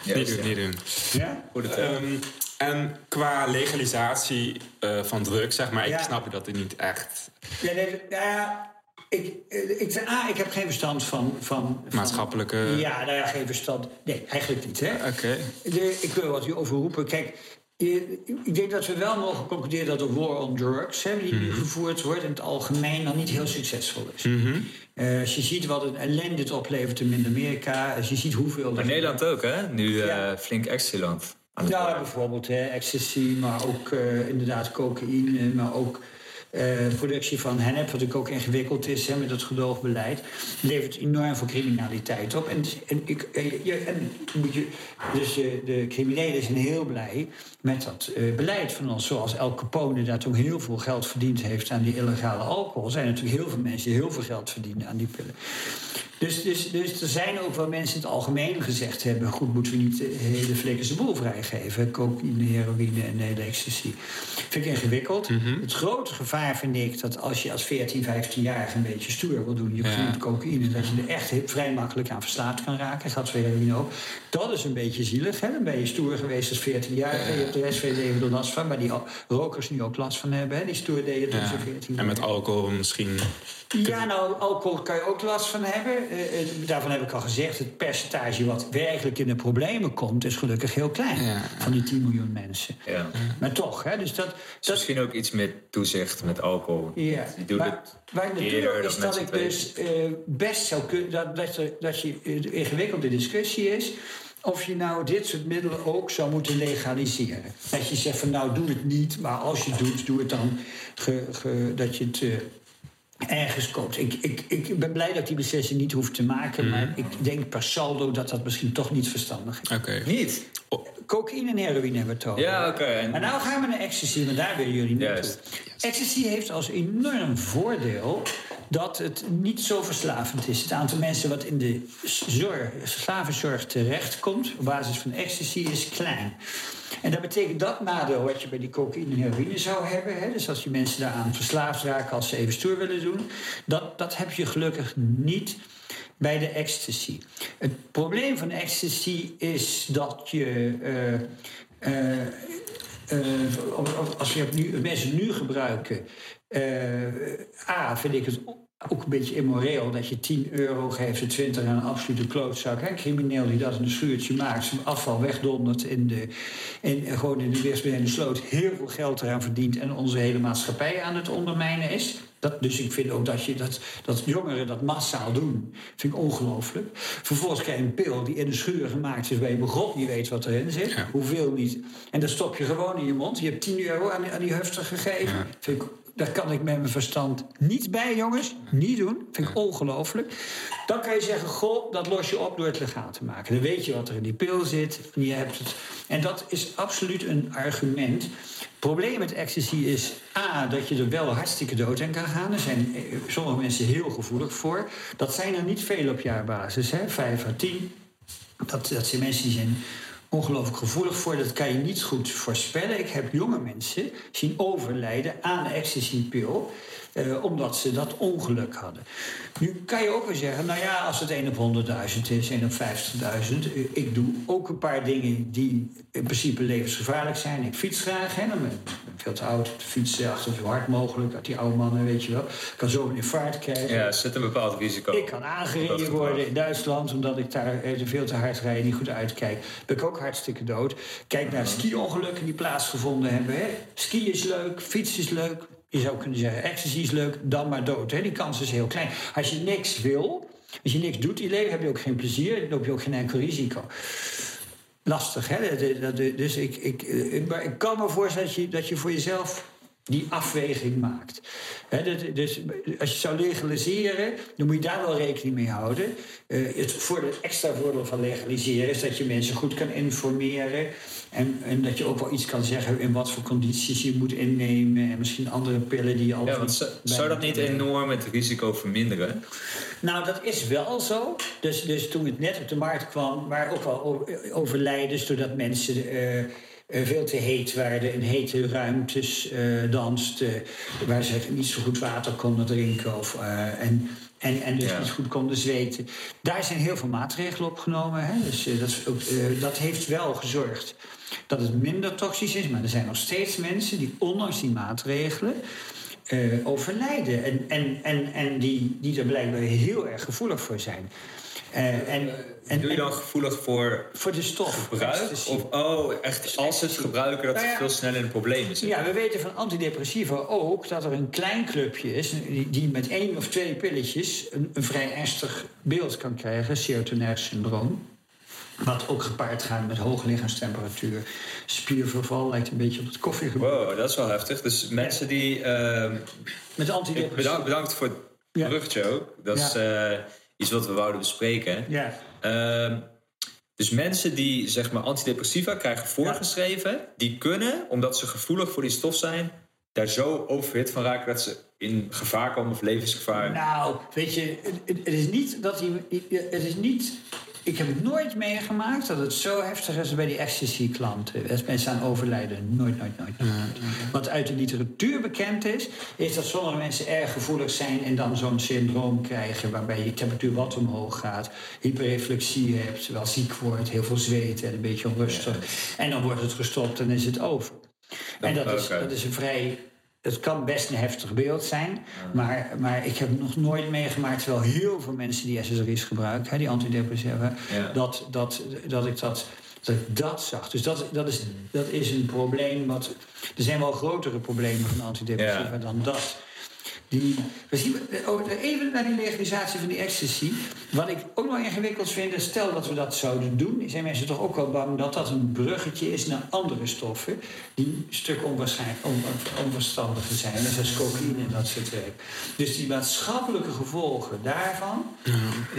Ja, Niet dus doen, ja. niet doen. ja? Ehm, en qua legalisatie eh, van drugs, zeg maar, Ja. ik snap dat het niet echt Ja, nee, nou ja, ik, eh, ik, A, ik heb geen verstand van... van, van maatschappelijke... Ja, nou ja, geen verstand. Nee, eigenlijk niet, hè. Oké. Ik wil wat hierover roepen. Kijk, je- ik denk dat we wel mogen concluderen dat de war on drugs, hè, die nu gevoerd wordt, in het algemeen dan niet heel succesvol is. Eh, als je ziet wat een ellende het oplevert in Amerika, als je ziet hoeveel. Maar Nederland ook, hè? Nu eh, flink Exceland. aan het Ja, bijvoorbeeld hè, ecstasy, maar ook eh, inderdaad cocaïne, maar ook eh, productie van hennep, wat natuurlijk ook ingewikkeld is hè, met het gedoogbeleid, levert enorm veel criminaliteit op. En, en, ik, je, en moet je, dus eh, de criminelen zijn heel blij met dat eh, beleid van ons. Zoals El Capone daar toen heel veel geld verdiend heeft aan die illegale alcohol. Zijn natuurlijk heel veel mensen die heel veel geld verdienen aan die pillen. Dus, dus, dus er zijn ook wel mensen in het algemeen gezegd hebben... goed, moeten we niet de hele flikkerse boel vrijgeven. Cocaïne, heroïne en de hele ecstasy. Vind ik ingewikkeld. Het grote gevaar vind ik dat als je als 14, 15-jarige een beetje stoer wil doen... je Ja. cocaïne, dat je er echt vrij makkelijk aan verslaafd kan raken. Gaat voor heroïne ook. Dat is een beetje zielig. Hè? Dan ben je stoer geweest als 14-jarige. Je hebt de rest van je leven er last van. Maar die rokers nu ook last van hebben. Hè? Die stoer deden toen Ja. ze 14 En met alcohol misschien... Ja, nou, alcohol kan je ook last van hebben. Eh, eh, daarvan heb ik al gezegd, het percentage wat werkelijk in de problemen komt, is gelukkig heel klein. Ja. Van die 10 miljoen mensen. Ja. Maar toch, hè, dus dat. Dat misschien ook iets met toezicht, met alcohol. ja. Die maar het waar ik naartoe is dat ik dus eh, best zou kunnen. Dat, dat, er- dat je de ingewikkelde discussie is. Of je nou dit soort middelen ook zou moeten legaliseren. Dat je zegt van nou doe het niet, maar als je het doet, doe het dan ge- ge- dat je het. Ergens koopt. Ik, ik, ik ben blij dat ik die beslissing niet hoef te maken, Mhm. maar ik denk per saldo dat dat misschien toch niet verstandig is. Oké. Niet? Cocaïne en heroïne hebben we het over. Ja, oké. En- Maar nou gaan we naar ecstasy, want daar willen jullie naartoe. Juist. Ecstasy heeft als enorm voordeel dat het niet zo verslavend is. Het aantal mensen wat in de zorg, slavenzorg terechtkomt op basis van ecstasy is klein. En dat betekent dat nadeel wat je bij die cocaïne en heroïne zou hebben. Hè, dus als die mensen daaraan verslaafd raken als ze even stoer willen doen. Dat, dat heb je gelukkig niet bij de ecstasy. Het probleem van ecstasy is dat je. eh, eh, als je nu, mensen nu gebruiken. eh, A, vind ik het ook een beetje immoreel dat je 10 euro geeft, de 20 aan een absolute klootzak. Een crimineel die dat in een schuurtje maakt, zijn afval wegdondert in de, in, gewoon in de weersbeneden sloot, heel veel geld eraan verdient en onze hele maatschappij aan het ondermijnen is. Dat, dus ik vind ook dat, je dat, dat jongeren dat massaal doen, vind ik ongelooflijk. Vervolgens krijg je een pil die in een schuur gemaakt is waar je begot niet weet wat erin zit. Ja. Hoeveel niet. En dan stop je gewoon in je mond. Je hebt 10 euro aan, die- aan die hufter gegeven. Ja. Vind ik, Daar kan ik met mijn verstand niet bij, jongens. Niet doen. Vind ik ongelooflijk. Dan kan je zeggen, goh, dat los je op door het legaal te maken. Dan weet je wat er in die pil zit. En, je hebt het. en dat is absoluut een argument. Het probleem met ecstasy is A, dat je er wel hartstikke dood aan kan gaan. Er zijn eh, sommige mensen heel gevoelig voor. Dat zijn er niet veel op jaarbasis, hè? 5 à 10. Dat, dat zijn mensen die zijn ongelooflijk gevoelig voor. Dat kan je niet goed voorspellen. Ik heb jonge mensen zien overlijden aan ecstasy-pil. Eh, omdat ze dat ongeluk hadden. Nu kan je ook weer zeggen, nou ja, als het 1 op 100.000 is, 1 op 50.000. eh, ik doe ook een paar dingen die in principe levensgevaarlijk zijn. Ik fiets graag, hè, dan ben ik veel te oud. Ik fiets achter zo hard mogelijk, uit die oude mannen, weet je wel. Ik kan zo een infarct krijgen. Ja, zet een bepaald risico. Ik kan aangereden worden in Duitsland omdat ik daar eh, veel te hard rijd en niet goed uitkijk. Ben ik ook hartstikke dood. Kijk naar ski-ongelukken die plaatsgevonden hebben. Hè. Ski is leuk, fiets is leuk. Je zou kunnen zeggen, ecstasy is leuk, dan maar dood. Hè. Die kans is heel klein. Als je niks wil, als je niks doet in leven, heb je ook geen plezier. Loop je ook geen enkel risico. Lastig, hè? Dus ik, ik, ik, maar ik kan me voorstellen dat je, dat je voor jezelf die afweging maakt. Dus als je zou legaliseren, dan moet je daar wel rekening mee houden. Eh, het voordeel, extra voordeel van legaliseren is dat je mensen goed kan informeren. En, en dat je ook wel iets kan zeggen in wat voor condities je moet innemen. En misschien andere pillen die je al. Ja, want zou, zou dat niet enorm het risico verminderen? Nou, dat is wel zo. Dus, dus toen het net op de markt kwam, waren ook o- overlijdens doordat mensen eh, veel te heet werden, in hete ruimtes eh, dansten, waar ze niet zo goed water konden drinken of, eh, en, en, en dus Ja. niet goed konden zweten. Daar zijn heel veel maatregelen op genomen. Hè? Dus eh, dat, is ook, eh, dat heeft wel gezorgd dat het minder toxisch is, maar er zijn nog steeds mensen die ondanks die maatregelen eh, overlijden. En, en, en, en die, die er blijkbaar heel erg gevoelig voor zijn. En, en, Doe je dan gevoelig voor voor de stof. gebruik? Of oh, echt als ze het gebruiken dat Nou ja. veel sneller in problemen zitten? Ja, we weten van antidepressiva ook dat er een klein clubje is die, die met één of twee pilletjes een, een vrij ernstig beeld kan krijgen, serotonair syndroom. Wat ook gepaard gaat met hoge lichaamstemperatuur. Spierverval lijkt een beetje op het koffiegebruik. Wow, dat is wel heftig. Dus mensen die... ehm, Met antidepressiva. bedankt, bedankt voor het Ja. bruggetje ook. Dat is eh, iets wat we wouden bespreken. Ja, Ehm, dus mensen die zeg maar antidepressiva krijgen voorgeschreven, die kunnen, omdat ze gevoelig voor die stof zijn, daar zo overhit van raken dat ze in gevaar komen of levensgevaar. Nou, weet je, het, het- het is niet dat hij. Het is niet. Ik heb het nooit meegemaakt dat het zo heftig is bij die ecstasy-klanten. Mensen aan overlijden. Nooit, nooit, nooit. nooit. Wat uit de literatuur bekend is, is dat sommige mensen erg gevoelig zijn en dan zo'n syndroom krijgen waarbij je temperatuur wat omhoog gaat, hyperreflexie hebt, wel ziek wordt, heel veel zweet en een beetje onrustig. En dan wordt het gestopt en is het over. En dat is, dat is een vrij. Het kan best een heftig beeld zijn, maar, maar ik heb nog nooit meegemaakt, terwijl heel veel mensen die SSRI's gebruiken, hè, die antidepressiva, Ja. dat, dat, dat ik dat, dat ik dat zag. Dus dat, dat, is, dat is een probleem wat. Er zijn wel grotere problemen van antidepressiva Ja. dan dat. Die, we zien, oh, even naar die legalisatie van die ecstasy. Wat ik ook nog ingewikkeld vind, is stel dat we dat zouden doen, zijn mensen toch ook wel bang dat dat een bruggetje is naar andere stoffen die een stuk onwaarschijnlijk, on, onverstandiger zijn, zoals cocaïne en dat soort werk. Dus die maatschappelijke gevolgen daarvan,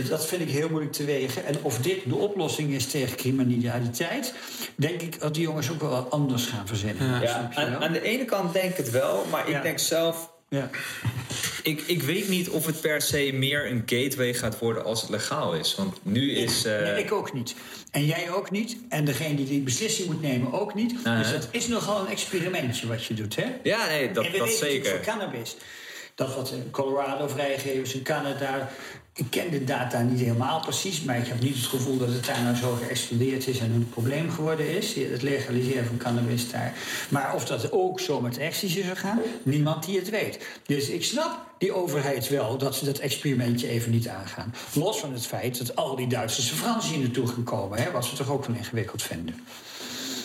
dat vind ik heel moeilijk te wegen. En of dit de oplossing is tegen criminaliteit, denk ik dat die jongens ook wel wat anders gaan verzinnen. Ja. Aan, aan de ene kant denk ik het wel, maar Ja. ik denk zelf, ja. ik, ik weet niet of het per se meer een gateway gaat worden als het legaal is. Want nu is. eh, Nee, ik ook niet. En jij ook niet. En degene die die beslissing moet nemen ook niet. Uh-huh. Dus het is nogal een experimentje wat je doet, hè? ja, nee, dat, en we dat weten zeker. voor cannabis. Dat wat in Colorado vrijgegeven is, in Canada. Ik ken de data niet helemaal precies, maar ik heb niet het gevoel dat het daar nou zo geëxplodeerd is en een probleem geworden is. Het legaliseren van cannabis daar. Maar of dat ook zo met ecstasy zou gaan, niemand die het weet. Dus ik snap die overheid wel dat ze dat experimentje even niet aangaan. Los van het feit dat al die Duitsers en Fransen hier naartoe gaan komen, hè, wat ze toch ook wel ingewikkeld vinden.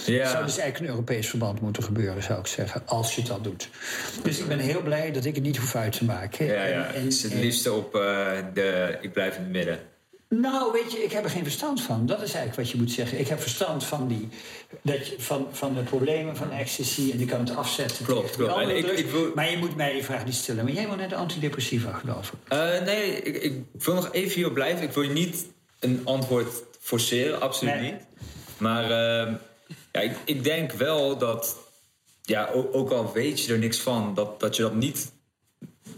Ja. Zou dus eigenlijk een Europees verband moeten gebeuren, zou ik zeggen, als je dat doet. Dus ik ben heel blij dat ik het niet hoef uit te maken. Ja, ja. En- en- zit het en- liefst op eh, de. Ik blijf in het midden. Nou, weet je, ik heb er geen verstand van. Dat is eigenlijk wat je moet zeggen. Ik heb verstand van, die, dat je, van, van de problemen van ecstasy en ik kan het afzetten. Klopt, klopt. En ik- ik wil- Maar je moet mij die vraag niet stellen. Maar jij wil net de antidepressiva, geloof ik. Eh, nee, ik, ik wil nog even hierop blijven. Ik wil je niet een antwoord forceren, absoluut Nee. niet. Maar ehm, ja, ik, ik denk wel dat, ja, ook, ook al weet je er niks van, dat, dat je dat niet,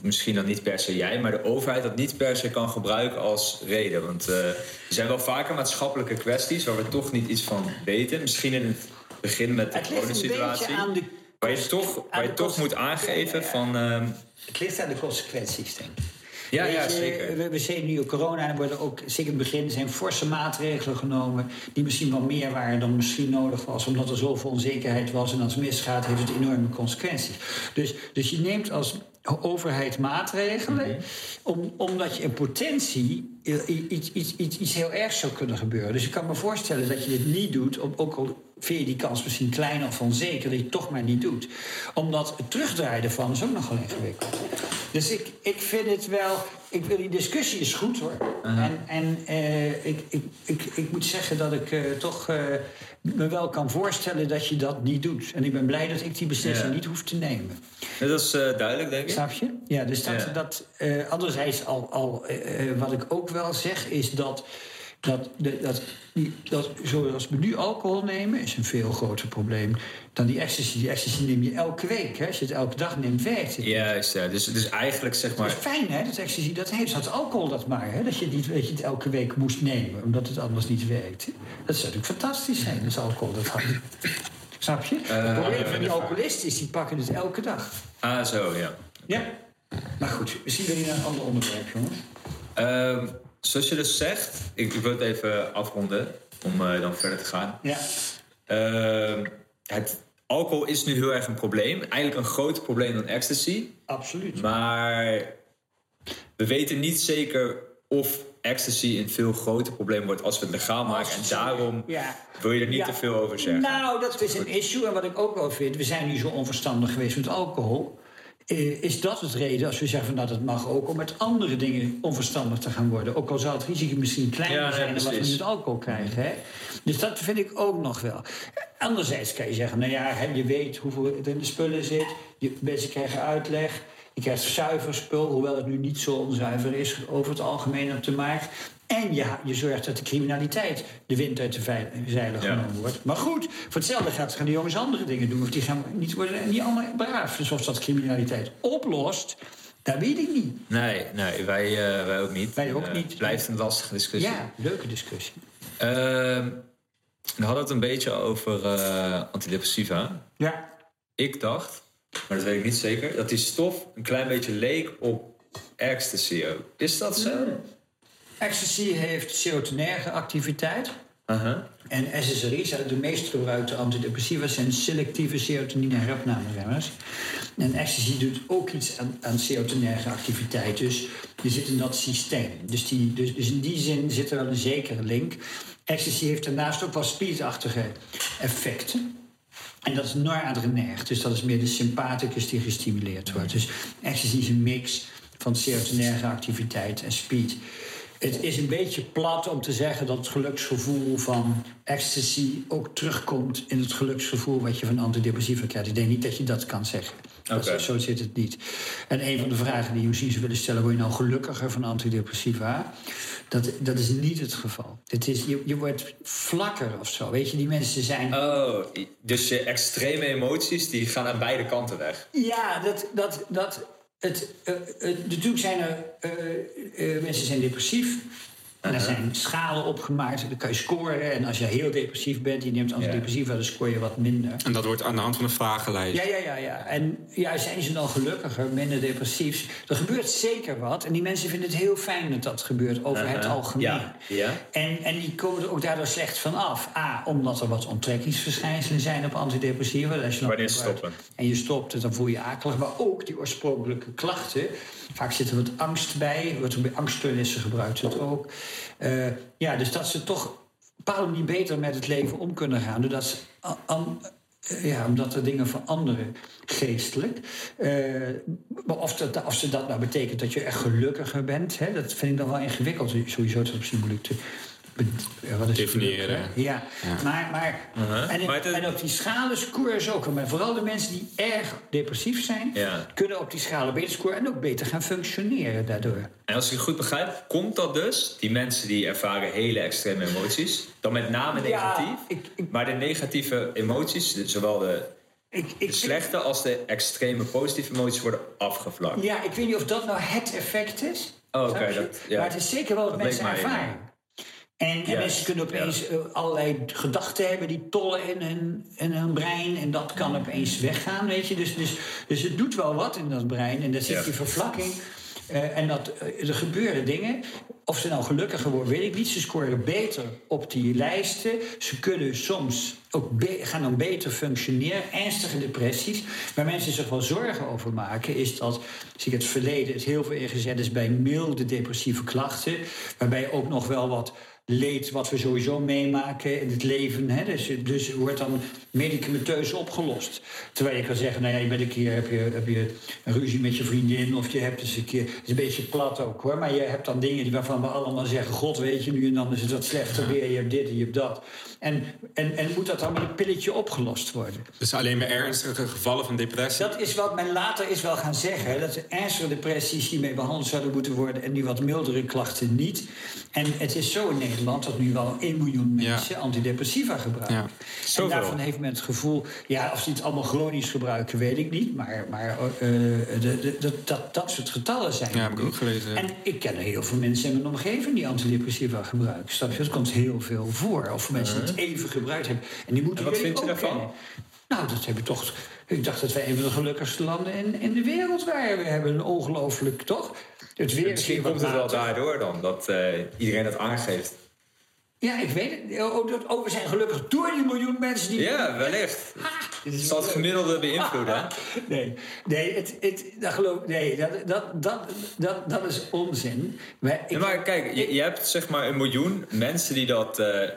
misschien dan niet per se jij, maar de overheid dat niet per se kan gebruiken als reden. Want eh, er zijn wel vaker maatschappelijke kwesties waar we toch niet iets van weten. Misschien in het begin met de coronasituatie. Waar je toch, waar je toch moet aangeven van... ehm, Het ligt aan de consequenties, denk ik. Ja, Weet ja, zeker. We, we zien nu ook corona en er worden ook, zeker in het begin, zijn forse maatregelen genomen. die misschien wel meer waren dan misschien nodig was, omdat er zoveel onzekerheid was. En als het misgaat, heeft het enorme consequenties. Dus, dus je neemt als overheid maatregelen, Mhm. om, omdat je in potentie iets, iets, iets, iets heel ergs zou kunnen gebeuren. Dus ik kan me voorstellen dat je dit niet doet, ook al vind je die kans misschien klein of onzeker, dat je het toch maar niet doet. Omdat het terugdraaien ervan is ook nogal ingewikkeld. Dus ik, ik vind het wel. Ik wil die discussie is goed hoor. En, en eh, ik, ik, ik, ik moet zeggen dat ik eh, toch eh, me wel kan voorstellen dat je dat niet doet. En ik ben blij dat ik die beslissing Ja. niet hoef te nemen. Dat is eh, duidelijk, denk ik. Snap je? Ja, dus dat. Ja. dat eh, anderzijds, al, al, eh, wat ik ook wel zeg, is dat. Dat, dat, die, dat zoals we nu alcohol nemen, is een veel groter probleem dan die ecstasy. Die ecstasy neem je elke week. Hè? Als je het elke dag neemt, werkt het. Juist, ja. Dus, dus eigenlijk zeg Dat maar... is fijn, hè? Dat ecstasy, dat heeft dat alcohol dat maar. Hè? Dat, je niet, dat je het elke week moest nemen, omdat het anders niet werkt. Dat zou natuurlijk fantastisch zijn, als alcohol dat had. Snap je? het probleem van die alcoholisten is, die pakken het elke dag. Ah, zo, ja. Ja. Maar goed, misschien naar een ander onderwerp, jongens. Ehm, zoals je dus zegt, ik, ik wil het even afronden om eh, dan verder te gaan. Ja. Ehm, het, alcohol is nu heel erg een probleem. Eigenlijk een groter probleem dan ecstasy. Absoluut. Maar we weten niet zeker of ecstasy een veel groter probleem wordt als we het legaal maken. En daarom Ja. wil je er niet Ja. te veel over zeggen. Nou, dat is een issue. En wat ik ook wel vind, we zijn nu zo onverstandig geweest met alcohol. Eh, is dat het reden als we zeggen van nou dat mag ook om met andere dingen onverstandig te gaan worden? Ook al zou het risico misschien kleiner Ja, zijn dan wat we met alcohol krijgen. Hè? Dus dat vind ik ook nog wel. Anderzijds kan je zeggen, nou ja, je weet hoeveel er in de spullen zit. Je, mensen krijgen uitleg. Je krijgt zuiver spul, hoewel het nu niet zo onzuiver is over het algemeen op de markt. En ja, je zorgt dat de criminaliteit de wind uit de zeilen Ja. genomen wordt. Maar goed, voor hetzelfde gaat gaan die jongens andere dingen doen. Of die gaan niet worden niet allemaal braaf. Dus of dat criminaliteit oplost, dat weet ik niet. Nee, nee wij, eh, wij ook niet. Wij ook Eh, niet. Het blijft een lastige discussie. Ja, leuke discussie. Ehm, we hadden het een beetje over eh, antidepressiva. Ja. Ik dacht, maar dat weet ik niet zeker, dat die stof een klein beetje leek op ecstasy ook. Is dat zo? Ecstasy heeft serotonerge activiteit. En SSRI's, de meest gebruikte antidepressiva, zijn selectieve serotonine heropnameremmers. En ecstasy doet ook iets aan, aan serotonerge activiteit. Dus je zit in dat systeem. Dus, die, dus, dus in die zin zit er wel een zekere link. Ecstasy heeft daarnaast ook wel speedachtige effecten. En dat is noradrenerg, dus dat is meer de sympathicus die gestimuleerd wordt. Dus ecstasy is een mix van serotonerge activiteit en speed. Het is een beetje plat om te zeggen dat het geluksgevoel van ecstasy ook terugkomt in het geluksgevoel wat je van antidepressiva krijgt. Ik denk niet dat je dat kan zeggen. Dat Oké. zo zit het niet. En een van de vragen die misschien zou willen stellen: word je nou gelukkiger van antidepressiva? Dat, dat is niet het geval. Het is, je, je wordt vlakker of zo. Weet je, die mensen zijn. Oh, dus je extreme emoties die gaan aan beide kanten weg. Ja, dat, dat, dat het, eh, eh, natuurlijk zijn er eh, mensen zijn depressief. En er zijn schalen opgemaakt, dan kan je scoren. En als je heel depressief bent, je neemt antidepressiva, dan scoor je wat minder. En dat wordt aan de hand van een vragenlijst. Ja, ja, ja, ja. En ja, zijn ze dan gelukkiger, minder depressief? Er gebeurt zeker wat. En die mensen vinden het heel fijn dat dat gebeurt over het Uh-huh. algemeen. Ja, ja. En, en die komen er ook daardoor slecht van af. A, omdat er wat onttrekkingsverschijnselen zijn op antidepressiva. Als je Wanneer stoppen? En je stopt, dan voel je je akelig. Maar ook die oorspronkelijke klachten. Vaak zit er wat angst bij. Wordt er bij angststoornissen gebruikt het ook. Eh, ja, dus dat ze toch een bepaalde manier beter met het leven om kunnen gaan. Doordat ze eh, ja, omdat er dingen veranderen geestelijk. Eh, of, dat, of ze dat nou betekent dat je echt gelukkiger bent, hè, dat vind ik dan wel ingewikkeld. Sowieso is het misschien ja, wat is definiëren. Ja. ja, maar, maar, Uh-huh. en, Maar het- en op die schalen scoren ze ook. Maar vooral de mensen die erg depressief zijn, Ja. kunnen op die schalen beter scoren en ook beter gaan functioneren daardoor. En als ik het goed begrijp, komt dat dus, die mensen die ervaren hele extreme emoties, dan met name Ja, negatief. ik- ik- maar de negatieve emoties, zowel de, Ik, de slechte als de extreme positieve emoties, worden afgevlakt. ja, ik weet niet of dat nou het effect is. Oh, oké, dat- ja. Maar het is zeker wel wat Dat mensen ervaren. En, en mensen kunnen opeens eh, allerlei gedachten hebben die tollen in hun, in hun brein. En dat kan opeens weggaan, weet je. Dus, dus, dus het doet wel wat in dat brein. En daar zit die vervlakking. Eh, en dat, eh, er gebeuren dingen. Of ze nou gelukkiger worden, weet ik niet. Ze scoren beter op die lijsten. Ze kunnen soms ook gaan dan beter functioneren. Ernstige depressies. Waar mensen zich wel zorgen over maken, is dat, zie ik het verleden, het heel veel ingezet is bij milde depressieve klachten. Waarbij ook nog wel wat leed wat we sowieso meemaken in het leven. Hè? Dus, dus wordt dan medicamenteus opgelost. Terwijl je kan zeggen, nou ja, je bent een keer heb je, heb je een ruzie met je vriendin... of je hebt eens een keer... Het is een beetje plat ook hoor, maar je hebt dan dingen waarvan we allemaal zeggen... God weet je nu en dan is het wat slechter weer, je hebt dit en je hebt dat. En, en, en moet dat dan met een pilletje opgelost worden? Dus alleen bij ernstige gevallen van depressie. Dat is wat men later is wel gaan zeggen. Dat de ernstige depressies hiermee behandeld zouden moeten worden... en die wat mildere klachten niet. En het is zo in Nederland dat nu wel 1 miljoen Ja. mensen antidepressiva gebruiken. Ja. En daarvan heeft men het gevoel... Ja, of ze het allemaal chronisch gebruiken, weet ik niet. Maar, maar eh, de, de, de- dat, dat soort getallen zijn Ja, heb ik ook gelezen. En ik ken heel veel mensen in mijn omgeving die antidepressiva gebruiken. Snap je? Dat komt heel veel voor. Of mensen het even gebruikt hebben. En die moeten En wat vind je daarvan? kennen. Nou, dat heb ik toch. Ik dacht dat wij een van de gelukkigste landen in, in de wereld waren. We hebben een ongelooflijk, toch? Het weer is Misschien komt het wel daardoor dan, dat eh, iedereen dat aangeeft. Ja, ik weet het. Oh, dat- oh, we zijn gelukkig door die miljoen mensen die. Ja, wellicht. Het zal het gemiddelde beïnvloeden. hè? Nee, nee, het, het, dat geloof, nee dat, dat, dat, dat, dat is onzin. Ik, Ja, maar kijk, je, je hebt zeg maar een miljoen mensen die dat... eh,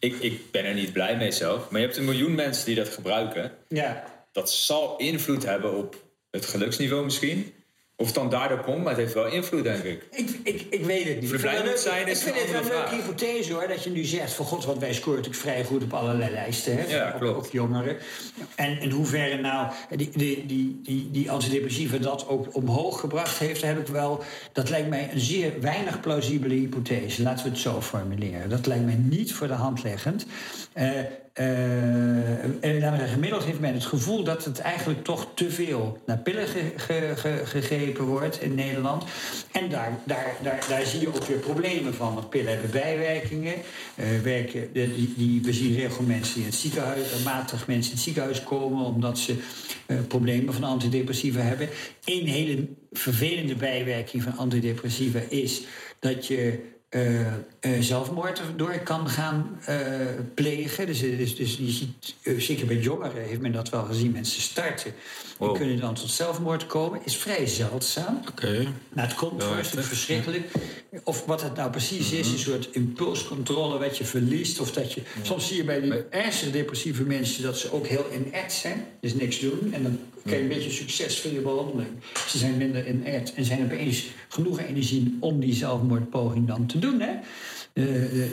ik, ik ben er niet blij mee zelf, maar je hebt een miljoen mensen die dat gebruiken. ja. Dat zal invloed hebben op het geluksniveau misschien. Of het dan daardoor komt, maar het heeft wel invloed, denk ik. Ik, ik, ik weet het niet. Ik zijn, is Ik vind het wel een leuke vraag. hypothese hoor. Dat je nu zegt van god, wat wij scoren natuurlijk vrij goed op allerlei lijsten. Hè, Ja, op, klopt. op jongeren. En in hoeverre nou die, die, die, die, die antidepressiva dat ook omhoog gebracht heeft, heb ik wel. Dat lijkt mij een zeer weinig plausibele hypothese. Laten we het zo formuleren. Dat lijkt mij niet voor de hand liggend. Eh, eh, en laten we zeggen, gemiddeld heeft men het gevoel dat het eigenlijk toch te veel naar pillen ge- ge- ge- gegrepen wordt in Nederland. En daar, daar, daar, daar zie je ook weer problemen van. Want pillen hebben bijwerkingen. Eh, werken, die, die, we zien regelmatig mensen in het ziekenhuis, eh, matig mensen in het ziekenhuis komen omdat ze eh, problemen van antidepressiva hebben. Een hele vervelende bijwerking van antidepressiva is dat je eh, eh, zelfmoord door kan gaan eh, plegen. Dus, dus, dus je ziet, zeker bij jongeren heeft men dat wel gezien. Mensen starten en Wow. kunnen dan tot zelfmoord komen. Is vrij zeldzaam. Oké. Nou, het komt natuurlijk verschrikkelijk. Of wat het nou precies is, een soort impulscontrole wat je verliest. Of dat je, soms zie je bij die ernstig depressieve mensen dat ze ook heel inert zijn. Dus niks doen. En dan je een beetje succes van je behandeling. Ze zijn minder inert en zijn opeens genoeg energie om die zelfmoordpoging dan te doen. Hè? Eh,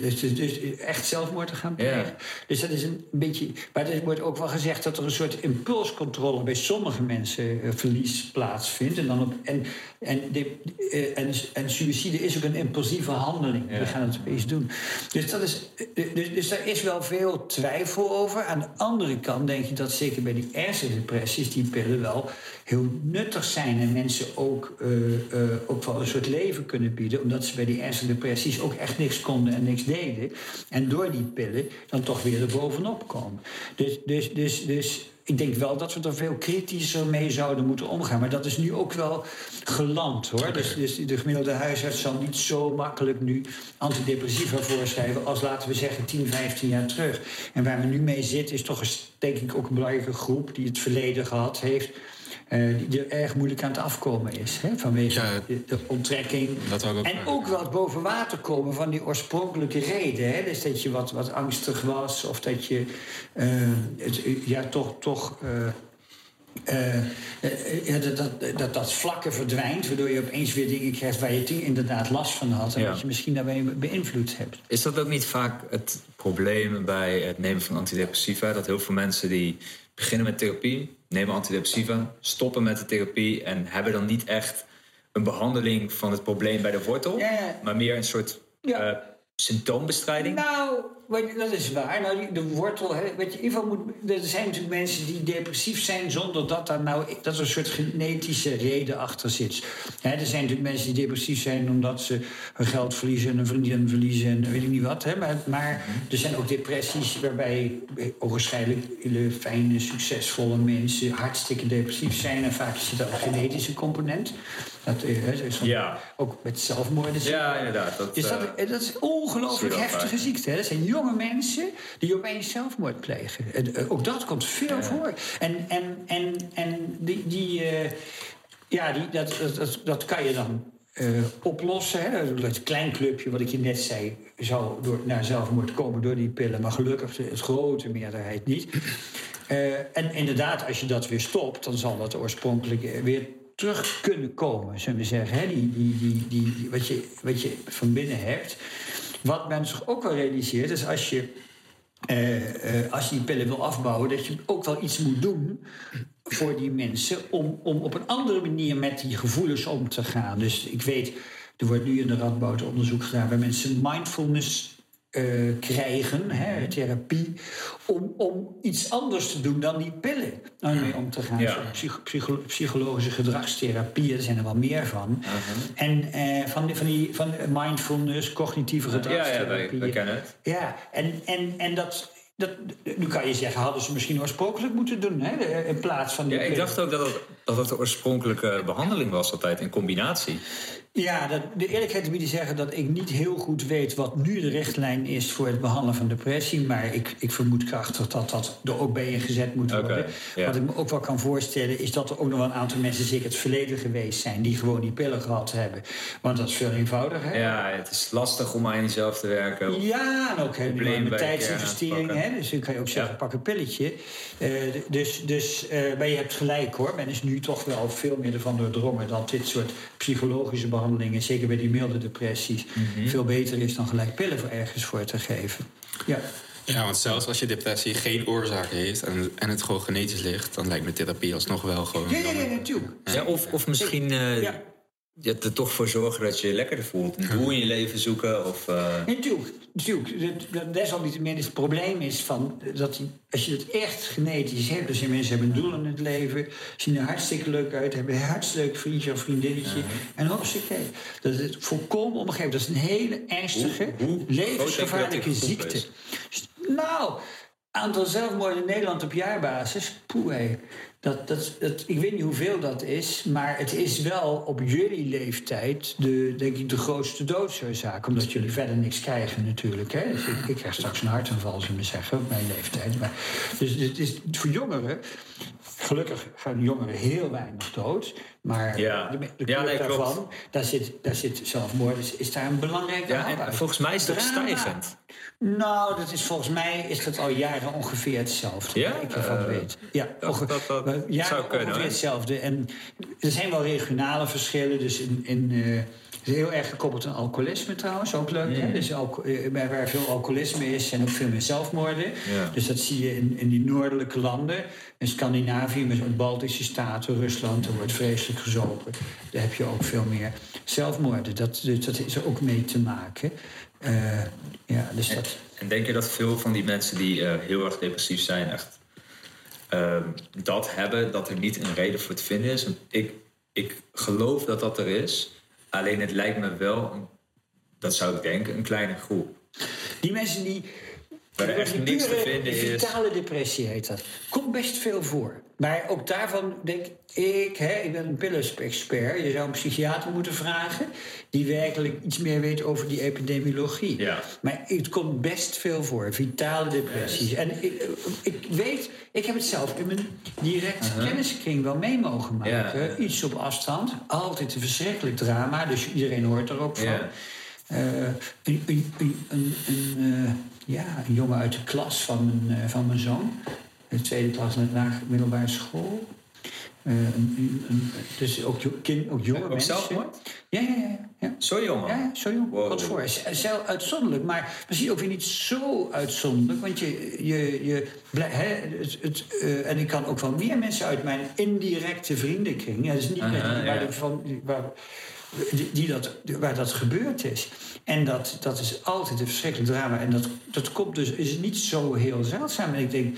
dus, dus, dus echt zelfmoord te gaan plegen. Ja. Dus dat is een beetje. Maar er wordt ook wel gezegd dat er een soort impulscontrole bij sommige mensen eh, verlies plaatsvindt. En, dan op, en, en, de, eh, en, en suïcide is ook een impulsieve handeling. Ja. We gaan het opeens doen. Dus, dat is, eh, dus, dus daar is wel veel twijfel over. Aan de andere kant denk je dat zeker bij die ernstige depressies die pillen wel heel nuttig zijn. En mensen ook, ook wel een soort leven kunnen bieden. Omdat ze bij die ernstige depressies ook echt niks konden en niks deden. En door die pillen dan toch weer er bovenop komen. Dus, dus, dus, dus ik denk wel dat we er veel kritischer mee zouden moeten omgaan. Maar dat is nu ook wel geland hoor. Dus, dus de gemiddelde huisarts zal niet zo makkelijk nu antidepressiva voorschrijven als laten we zeggen 10, 15 jaar terug. En waar we nu mee zitten is toch eens, denk ik ook een belangrijke groep die het verleden gehad heeft. Eh, die er erg moeilijk aan het afkomen is. Hè, vanwege Ja. de, de onttrekking. Dat ook en vragen. ook wat boven water komen van die oorspronkelijke reden. Hè? Dus dat je wat, wat angstig was of dat je eh, het, ja, toch. toch eh, dat, dat, dat dat vlakke verdwijnt, waardoor je opeens weer dingen krijgt waar je inderdaad last van had en Ja. dat je misschien daarbij beïnvloed hebt. Is dat ook niet vaak het probleem bij het nemen van antidepressiva? Dat heel veel mensen die beginnen met therapie, nemen antidepressiva, stoppen met de therapie en hebben dan niet echt een behandeling van het probleem bij de wortel, Ja, ja. maar meer een soort eh, symptoombestrijding? Nou, weet dat is waar. Nou, die- de wortel, hè, weet je, in ieder geval moet, er zijn natuurlijk mensen die depressief zijn zonder dat daar nou dat er een soort genetische reden achter zit. Hè, er zijn natuurlijk mensen die depressief zijn omdat ze hun geld verliezen en een vriendin verliezen en weet ik niet wat. Hè, maar, maar er zijn ook depressies waarbij onwaarschijnlijk hele fijne, succesvolle mensen hartstikke depressief zijn. En vaak zit er ook een genetische component. Dat, eh, hè, is Ja. Ook met zelfmoorden. Ja, inderdaad. Dat, is dat, eh, dat is ongelooflijk heftige ziekte. Hè? Dat zijn jonge mensen die opeens zelfmoord plegen. En, eh, ook dat komt veel voor. En, en, en, en die, die, eh, ja, die, dat, dat, dat, kan je dan eh, oplossen. Hè? Dat klein clubje, wat ik je net zei, zou door, naar zelfmoord komen door die pillen. Maar gelukkig de grote meerderheid niet. En inderdaad, als je dat weer stopt, dan zal dat oorspronkelijk weer terug kunnen komen, zullen we zeggen. Hè? Die, die, die, die, wat, je, wat je van binnen hebt. Wat men zich ook wel realiseert, is als je, eh, eh, als je die pillen wil afbouwen, dat je ook wel iets moet doen voor die mensen om, om op een andere manier met die gevoelens om te gaan. Dus ik weet, er wordt nu in de Radboud onderzoek gedaan waar mensen mindfulness eh, krijgen, hè, therapie, om, om iets anders te doen dan die pillen om mee om te gaan. Ja. Psycho- psychologische gedragstherapie, er zijn er wel meer van. En eh, van, die, van, die, van mindfulness, cognitieve ja, ja, gedragstherapie. wij kennen het. Ja, en, en, en dat, dat. Nu kan je zeggen, hadden ze misschien oorspronkelijk moeten doen, hè? In plaats van die Ja, ik dacht ook dat dat het de oorspronkelijke behandeling was altijd in combinatie. Ja, dat, de eerlijkheid te bieden zeggen dat ik niet heel goed weet wat nu de richtlijn is voor het behandelen van depressie. Maar ik, ik vermoed krachtig dat dat er ook bij ingezet moet worden. Wat ik me ook wel kan voorstellen is dat er ook nog wel een aantal mensen, zeker het verleden geweest zijn, die gewoon die pillen gehad hebben. Want dat is veel eenvoudiger. Ja, het is lastig om aan jezelf te werken. Ja, en ook Probleem met bij tijdsinvestering. elkaar Hè? Dus dan kan je ook zeggen, Ja. pak een pilletje. Eh, dus, dus, eh, maar je hebt gelijk hoor. Men is nu toch wel veel meer ervan doordrongen... dat dit soort psychologische behandelingen... zeker bij die milde depressies... Mhm. veel beter is dan gelijk pillen voor ergens voor te geven. Ja. Ja, want zelfs als je depressie geen oorzaak heeft en, en het gewoon genetisch ligt, dan lijkt me therapie alsnog wel gewoon. Ja, ja, ja, natuurlijk. Ja, of, of misschien eh, Ja. Je er toch voor zorgen dat je je lekkerder voelt. Een doel in je leven zoeken. Of, Ja, Natuurlijk, natuurlijk. Desalniettemin is het probleem is van dat als je het echt genetisch hebt, dus die mensen hebben een doel in het leven, zien er hartstikke leuk uit, hebben een hartstikke leuk vriendje of vriendinnetje. En hopsake, dat is het volkomen omgeven. Dat is een hele ernstige, Hoe- hoe levensgevaarlijke ziekte. Nou, aantal zelfmoorden in Nederland op jaarbasis, poeh. Dat, dat, dat, ik weet niet hoeveel dat is, maar het is wel op jullie leeftijd de, denk ik, de grootste doodsoorzaak. Omdat jullie verder niks krijgen natuurlijk. Hè? Dus ik, ik krijg straks een hartaanval, zullen we zeggen, op mijn leeftijd. Maar, dus het is voor jongeren, gelukkig gaan jongeren heel weinig dood. Maar Ja. de, de Ja, nee, klopt. daarvan, daar zit, daar zit zelfmoord, is, is daar een belangrijke ja, en volgens mij is dat stijgend. Nou, dat is volgens mij is dat al jaren ongeveer hetzelfde. Ja? Ik ervan Eh, weet. Ja, dat- zou kunnen, ongeveer hetzelfde. En er zijn wel regionale verschillen. Dus in, in, eh, het is heel erg gekoppeld aan alcoholisme trouwens, ook leuk. Mm. Hè? Dus eh, waar veel alcoholisme is, zijn ook veel meer zelfmoorden. Ja. Dus dat zie je in, in die noordelijke landen. In Scandinavië, met de Baltische Staten, Rusland, er wordt vreselijk gezopen. Daar heb je ook veel meer zelfmoorden. Dat, dus dat is er ook mee te maken. Eh, ja, dus dat... En denk je dat veel van die mensen die eh, heel erg depressief zijn, echt ehm, dat hebben, dat er niet een reden voor te vinden is? Want ik, ik geloof dat dat er is. Alleen het lijkt me wel, dat zou ik denken, een kleine groep. Die mensen die. Waar er echt niks te vinden is. Vitale depressie heet dat. Komt best veel voor. Maar ook daarvan denk ik, hè, ik ben een pillenexpert. Je zou een psychiater moeten vragen. Die werkelijk iets meer weet over die epidemiologie. Ja. Maar het komt best veel voor. Vitale depressies. En ik, ik weet, ik heb het zelf in mijn directe kenniskring wel mee mogen maken. Iets op afstand. Altijd een verschrikkelijk drama. Dus iedereen hoort er ook van. Ja. Eh, een, een, een, een, een, eh, ja, een jongen uit de klas van mijn, eh, van mijn zoon. De tweede klas in de middelbare school. Eh, een, een, een- dus ook, kind, ook jonge Ook mensen. zelfmoord? Ja, ja, ja. ja. Zo jongen. Ja, zo jong. Wow. Wat voor. Zelf uitzonderlijk, maar misschien ook weer niet zo uitzonderlijk. Want je, je, je hè, het, het, eh, en ik kan ook wel meer mensen uit mijn indirecte vriendenkring. Ja, dus niet met, Aha, waar, ja. de- van, waar, die, die dat, waar dat gebeurd is. En dat, dat is altijd een verschrikkelijk drama. En dat, dat komt dus, is niet zo heel zeldzaam. En ik denk,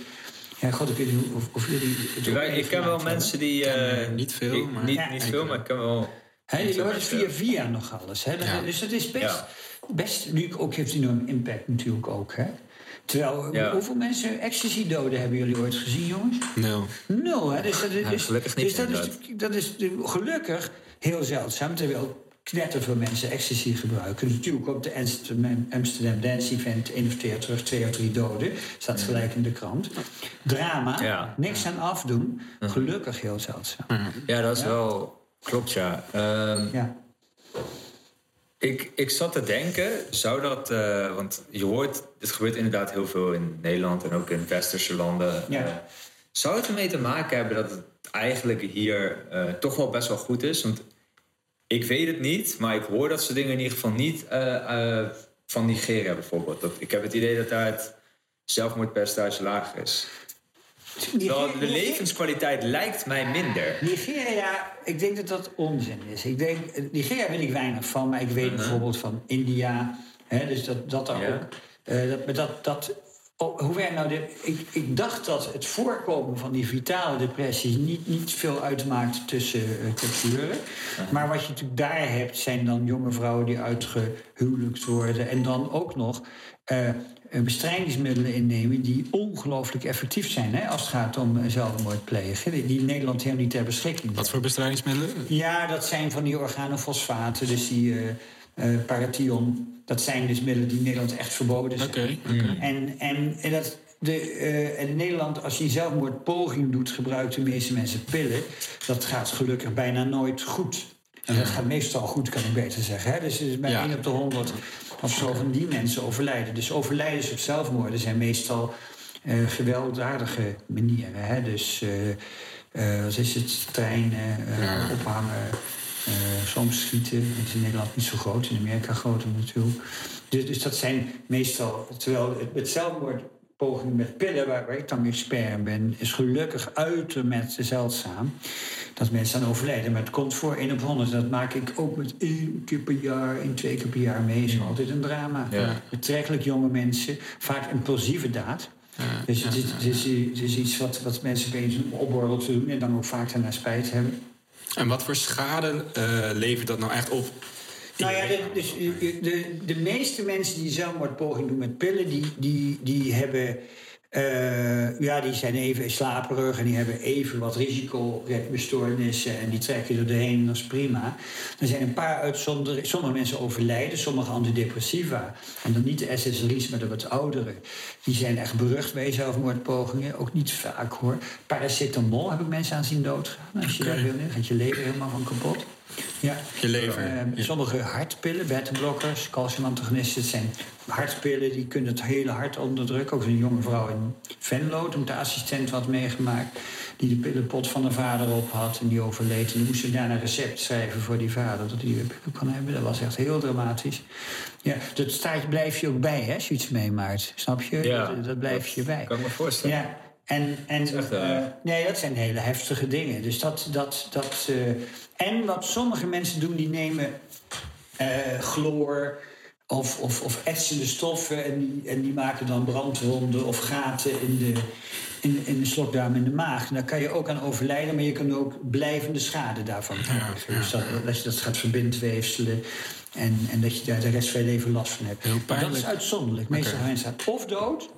ja, god, ik weet niet of, of jullie. het ook Ik, ik ken wel mensen die... ken, eh, eh, niet veel, ik- maar- Niet, Ja, niet veel, maar ik ken wel... Je hoort het via via nog alles. Ja. Dus dat is best, Ja. best nu ook heeft enorm impact natuurlijk ook. Hè? Terwijl, Ja. hoeveel mensen ecstasy-doden hebben jullie ooit gezien, jongens? Nul. Nul, hè? Dus dat, is- Ja, dus, gelukkig niet, dus dat, is, dat is de- gelukkig heel zeldzaam. Terwijl knetterveel mensen ecstasy gebruiken. Dus natuurlijk op de Amsterdam, Dance Event één of twee jaar terug, twee of drie doden. Staat gelijk in de krant. Drama, Ja. niks aan afdoen. Gelukkig heel zeldzaam. Ja, dat is Ja. wel... Klopt, ja. Ehm, Ja. Ik, ik zat te denken, zou dat... eh, want je hoort, het gebeurt inderdaad heel veel in Nederland en ook in westerse landen. Ja. Eh, zou het ermee te maken hebben dat het eigenlijk hier eh, toch wel best wel goed is? Want ik weet het niet, maar ik hoor dat soort dingen in ieder geval niet van Nigeria bijvoorbeeld. Dat, ik heb het idee dat daar het zelfmoordpercentage lager is. Terwijl de levenskwaliteit lijkt mij minder. Nigeria, ik denk dat dat onzin is. Ik denk, Nigeria weet ik weinig van, maar ik weet bijvoorbeeld van India. Hè, dus dat, dat daar Ja. ook. eh, dat, dat, dat, oh, hoe werkt nou de, ik, ik dacht dat het voorkomen van die vitale depressies niet, niet veel uitmaakt tussen eh, culturen. Maar wat je natuurlijk daar hebt, zijn dan jonge vrouwen die uitgehuwelijkt worden. En dan ook nog. Eh, bestrijdingsmiddelen innemen die ongelooflijk effectief zijn hè, als het gaat om eh, zelfmoord plegen. Die, die in Nederland helemaal niet ter beschikking Wat voor bestrijdingsmiddelen? ja, dat zijn van die organofosfaten, dus die parathion. Dat zijn dus middelen die in Nederland echt verboden zijn. Oké, oké. En, en, en, dat, de, eh, in Nederland, als je een zelfmoordpoging doet, gebruiken de meeste mensen pillen. Dat gaat gelukkig bijna nooit goed. En dat gaat meestal goed, kan ik beter zeggen. Hè? Dus het is bij Ja. 1 op de 100 of zo van die mensen overlijden. Dus overlijdens op zelfmoorden zijn meestal eh, gewelddadige manieren. Hè? Dus eh, wat is het? Treinen, Ja. ophangen, soms schieten. Dat is in Nederland niet zo groot, in Amerika groter natuurlijk. Dus, dus dat zijn meestal, terwijl het, het zelfmoordpoging met pillen, waar, ik dan expert ben, is gelukkig uitermate zeldzaam. Dat mensen dan overlijden. Maar het komt voor 1 op 100. Dat maak ik ook met één keer per jaar, één, twee keer per jaar mee. Is altijd een drama. Ja. Betrekkelijk jonge mensen, vaak impulsieve daad. Dus het is, het is, het is iets wat, wat mensen opeens opborrelt te doen en dan ook vaak daarna spijt hebben. En wat voor schade eh, levert dat nou echt op? Nou ja, de, dus de, de, meeste mensen die zelfmoordpoging doen met pillen, die, die, die hebben. eh, ja, die zijn even slaperig en die hebben even wat risicostoornissen en die trekken er doorheen en dat is prima. Er zijn een paar uitzonderingen. Sommige mensen overlijden, sommige antidepressiva. En dan niet de SSRI's, maar de wat oudere. Die zijn echt berucht bij zelfmoordpogingen. Ook niet vaak hoor. Paracetamol heb ik mensen aan zien doodgaan. Als je Oké. daar wil, gaat je lever helemaal van kapot. Ja. Je lever. Eh, Ja. Sommige hartpillen, beta-blokkers, calciumantagonisten, dat zijn hartpillen die kunnen het hele hart onderdrukken. Ook een jonge vrouw in Venlo, toen de assistent had meegemaakt, die de pillenpot van de vader op had en die overleed. En die moest ze daarna een recept schrijven voor die vader, dat hij weer pillen kan hebben. Dat was echt heel dramatisch. Ja, dat staat, blijf je ook bij, hè, als je iets meemaakt. Snap je? Ja. dat, dat blijf je bij. Kan ik me voorstellen. Ja, en, en echt, eh, eh, nee, dat zijn hele heftige dingen. Dus dat, dat, dat, eh, en wat sommige mensen doen, die nemen eh chloor of, of, of etsende stoffen en die, en die maken dan brandwonden of gaten in de, in, in de slokdarm in de maag. En daar kan je ook aan overlijden, maar je kan ook blijvende schade daarvan krijgen. Dus dat, dat je dat gaat verbindweefselen en, en dat je daar de rest van je leven last van hebt. Heel dat is uitzonderlijk. Meestal gaan mensen of dood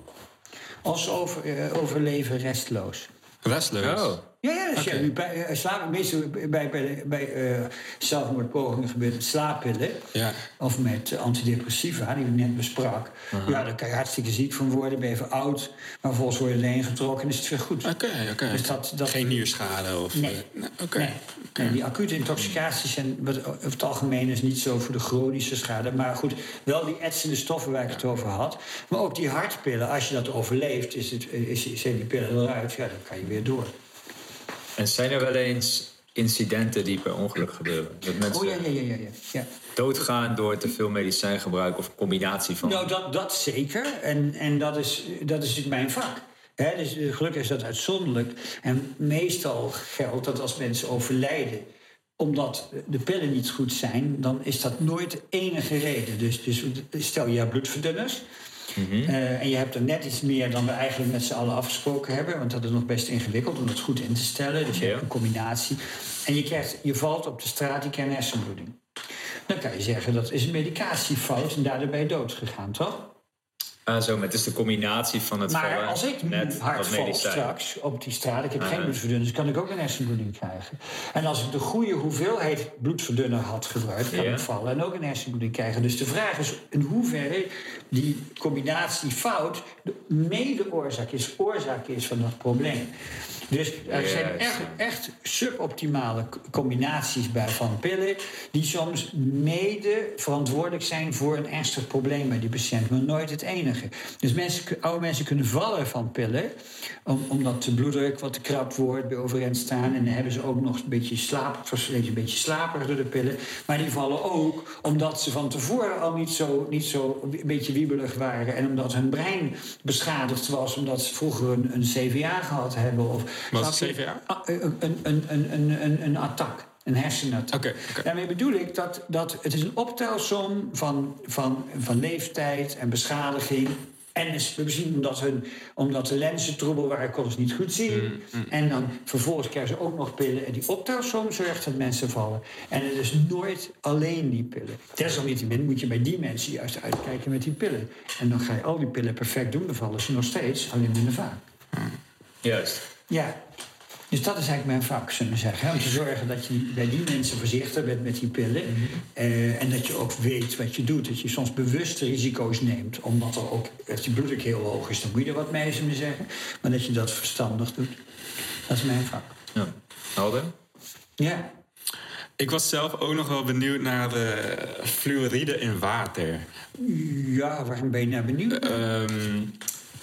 als ze over, eh, overleven restloos. Restloos. Oh. Ja, ja, dus bij, eh, slaap, meestal bij, bij, bij, eh, zelfmoordpogingen gebeurt met slaappillen. Ja. Of met antidepressiva, die we net besprak. Ja, daar kan je hartstikke ziek van worden, ben je even oud. Maar vervolgens word je erheen getrokken en is het weer goed. Oké, oké. Dus dat- dat- Geen nierschade of... Nee. eh, Oké. Nee. Nee, die acute intoxicaties zijn wat- over het algemeen is niet zo voor de chronische schade. Maar goed, wel die etsende stoffen waar ik het over had. Maar ook die hartpillen, als je dat overleeft, is het, is, zijn die pillen eruit. Ja, dan kan je weer door. En zijn er wel eens incidenten die per ongeluk gebeuren? Dat mensen Oh ja, ja, ja, ja. doodgaan door te veel medicijngebruik of een combinatie van... Nou, dat, dat zeker. En, en dat, is, dat is natuurlijk mijn vak. Hè, dus eh, gelukkig is dat uitzonderlijk. En meestal geldt dat als mensen overlijden omdat de pillen niet goed zijn, dan is dat nooit de enige reden. Dus, dus stel je hebt bloedverdunners. Eh, en je hebt er net iets meer dan we eigenlijk met z'n allen afgesproken hebben. Want dat is nog best ingewikkeld om dat goed in te stellen. Dus je Ja. hebt een combinatie. En je, krijgt, je valt op de straat, je krijgt een hersenbloeding. Dan kan je zeggen dat is een medicatiefout en daardoor ben je dood gegaan, toch? Ah, zo, maar het is de combinatie van het Maar vallen als ik net hard val straks op die straat, ik heb geen Ah. bloedverdunners, kan ik ook een hersenbloeding krijgen. En als ik de goede hoeveelheid bloedverdunner had gebruikt, kan ik vallen en ook een hersenbloeding krijgen. Dus de vraag is in hoeverre die combinatie fout de mede-oorzaak is, oorzaak is van dat probleem. Dus er zijn echt, echt suboptimale combinaties bij van pillen, die soms mede verantwoordelijk zijn voor een ernstig probleem bij die patiënt, maar nooit het enige. Dus mensen, oude mensen kunnen vallen van pillen, om, omdat de bloeddruk wat te krap wordt bij overeind staan. En dan hebben ze ook nog een beetje slaap, een beetje slaperig door de pillen. Maar die vallen ook omdat ze van tevoren al niet zo, niet zo een beetje waren. En omdat hun brein beschadigd was, omdat ze vroeger een, een CVA gehad hebben. Of, Wat is? CVA? Ah, Een, een, een, een, een, een, een attack. Een hersenattack. Oké, oké. Daarmee bedoel ik dat, dat het is een optelsom van, van, van leeftijd en beschadiging. En is misschien omdat, hun, omdat de lenzen troebel waren, konden ze niet goed zien. En dan vervolgens krijgen ze ook nog pillen. En die optelsom zorgt dat mensen vallen. En het is nooit alleen die pillen. Desalniettemin moet je bij die mensen juist uitkijken met die pillen. En dan ga je al die pillen perfect doen, dan vallen ze nog steeds, alleen minder vaak. Juist. Ja, dus dat is eigenlijk mijn vak, zullen we zeggen. hè. Om te zorgen dat je bij die mensen voorzichtig bent met die pillen. Eh, en dat je ook weet wat je doet. Dat je soms bewust risico's neemt. Omdat er ook, als je bloeddruk heel hoog is, dan moet je er wat mee, zullen we zeggen. Maar dat je dat verstandig doet. Dat is mijn vak. Ja. Helder? Ja. Ik was zelf ook nog wel benieuwd naar de fluoride in water. Ja, waarom ben je naar benieuwd? Ehm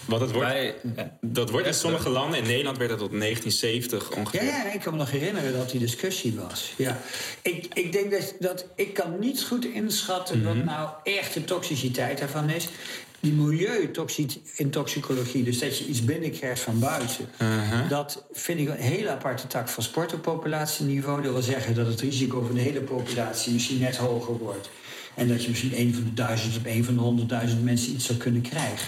want het wordt, Wij, dat wordt in sommige landen, in Nederland werd het tot 1970 ongeveer. Ja, ja, ik kan me nog herinneren dat die discussie was. Ja. Ik, ik denk dat, dat ik kan niet goed inschatten wat nou echt de toxiciteit daarvan is. Die milieu-toxicologie, dus dat je iets binnenkrijgt van buiten, dat vind ik een hele aparte tak van sport op populatieniveau. Dat wil zeggen dat het risico van de hele populatie misschien net hoger wordt. En dat je misschien een van de duizend of een van de honderdduizend mensen iets zou kunnen krijgen.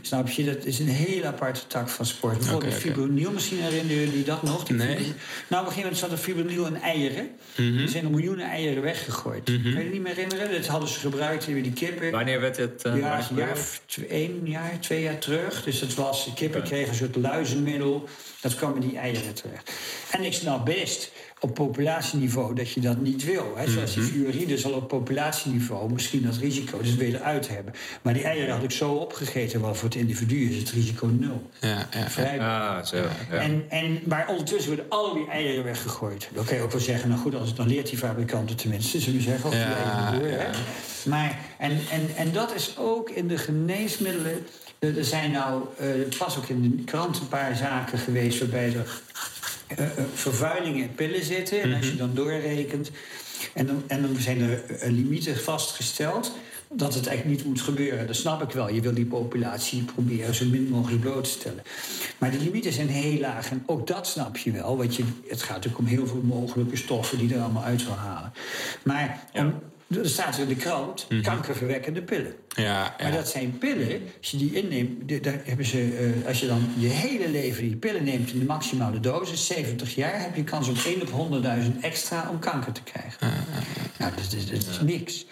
Snap je? Dat is een hele aparte tak van sport. Bijvoorbeeld fibronil, misschien herinneren jullie dat nog? Die Nee. fibronil. Nou, op een gegeven moment zat er fibronil in eieren. Mhm. Er zijn er miljoenen eieren weggegooid. Kan je het niet meer herinneren? Dat hadden ze gebruikt in die kippen. wanneer werd het... eh, Ja, waar een jaar, één jaar, twee jaar terug. Dus dat was, de kippen kregen een soort luizenmiddel. Dat kwam in die eieren terecht. En ik snap best op populatieniveau dat je dat niet wil. Hè. Zoals die fluoride zal op populatieniveau misschien dat risico dus weer eruit hebben. Maar die eieren had ik zo opgegeten, wel voor het individu is het risico nul. Ja, ja. Vrij Ah, zo. Ja. en, en, maar ondertussen worden al die eieren weggegooid. Dan kan je ook wel zeggen, nou goed, als, dan leert die fabrikant het tenminste, zullen we zeggen. Of die Ja, eieren hè. Maar, en, en, en dat is ook in de geneesmiddelen. Er zijn nou eh, pas ook in de krant een paar zaken geweest waarbij er eh, eh, vervuilingen in pillen zitten. En als je dan doorrekent. En dan, en dan zijn er eh, limieten vastgesteld. Dat het eigenlijk niet moet gebeuren. Dat snap ik wel. Je wil die populatie proberen zo min mogelijk bloot te stellen. Maar de limieten zijn heel laag. En ook dat snap je wel. Want je, het gaat natuurlijk om heel veel mogelijke stoffen die er allemaal uit wil halen. Maar om, er staat in de krant kankerverwekkende pillen. Ja, Maar ja. dat zijn pillen, als je die inneemt, daar hebben ze, eh, als je dan je hele leven die pillen neemt in de maximale dosis, 70 jaar, heb je kans op 1 op 100.000 extra om kanker te krijgen. Nou, dat is, dat is niks.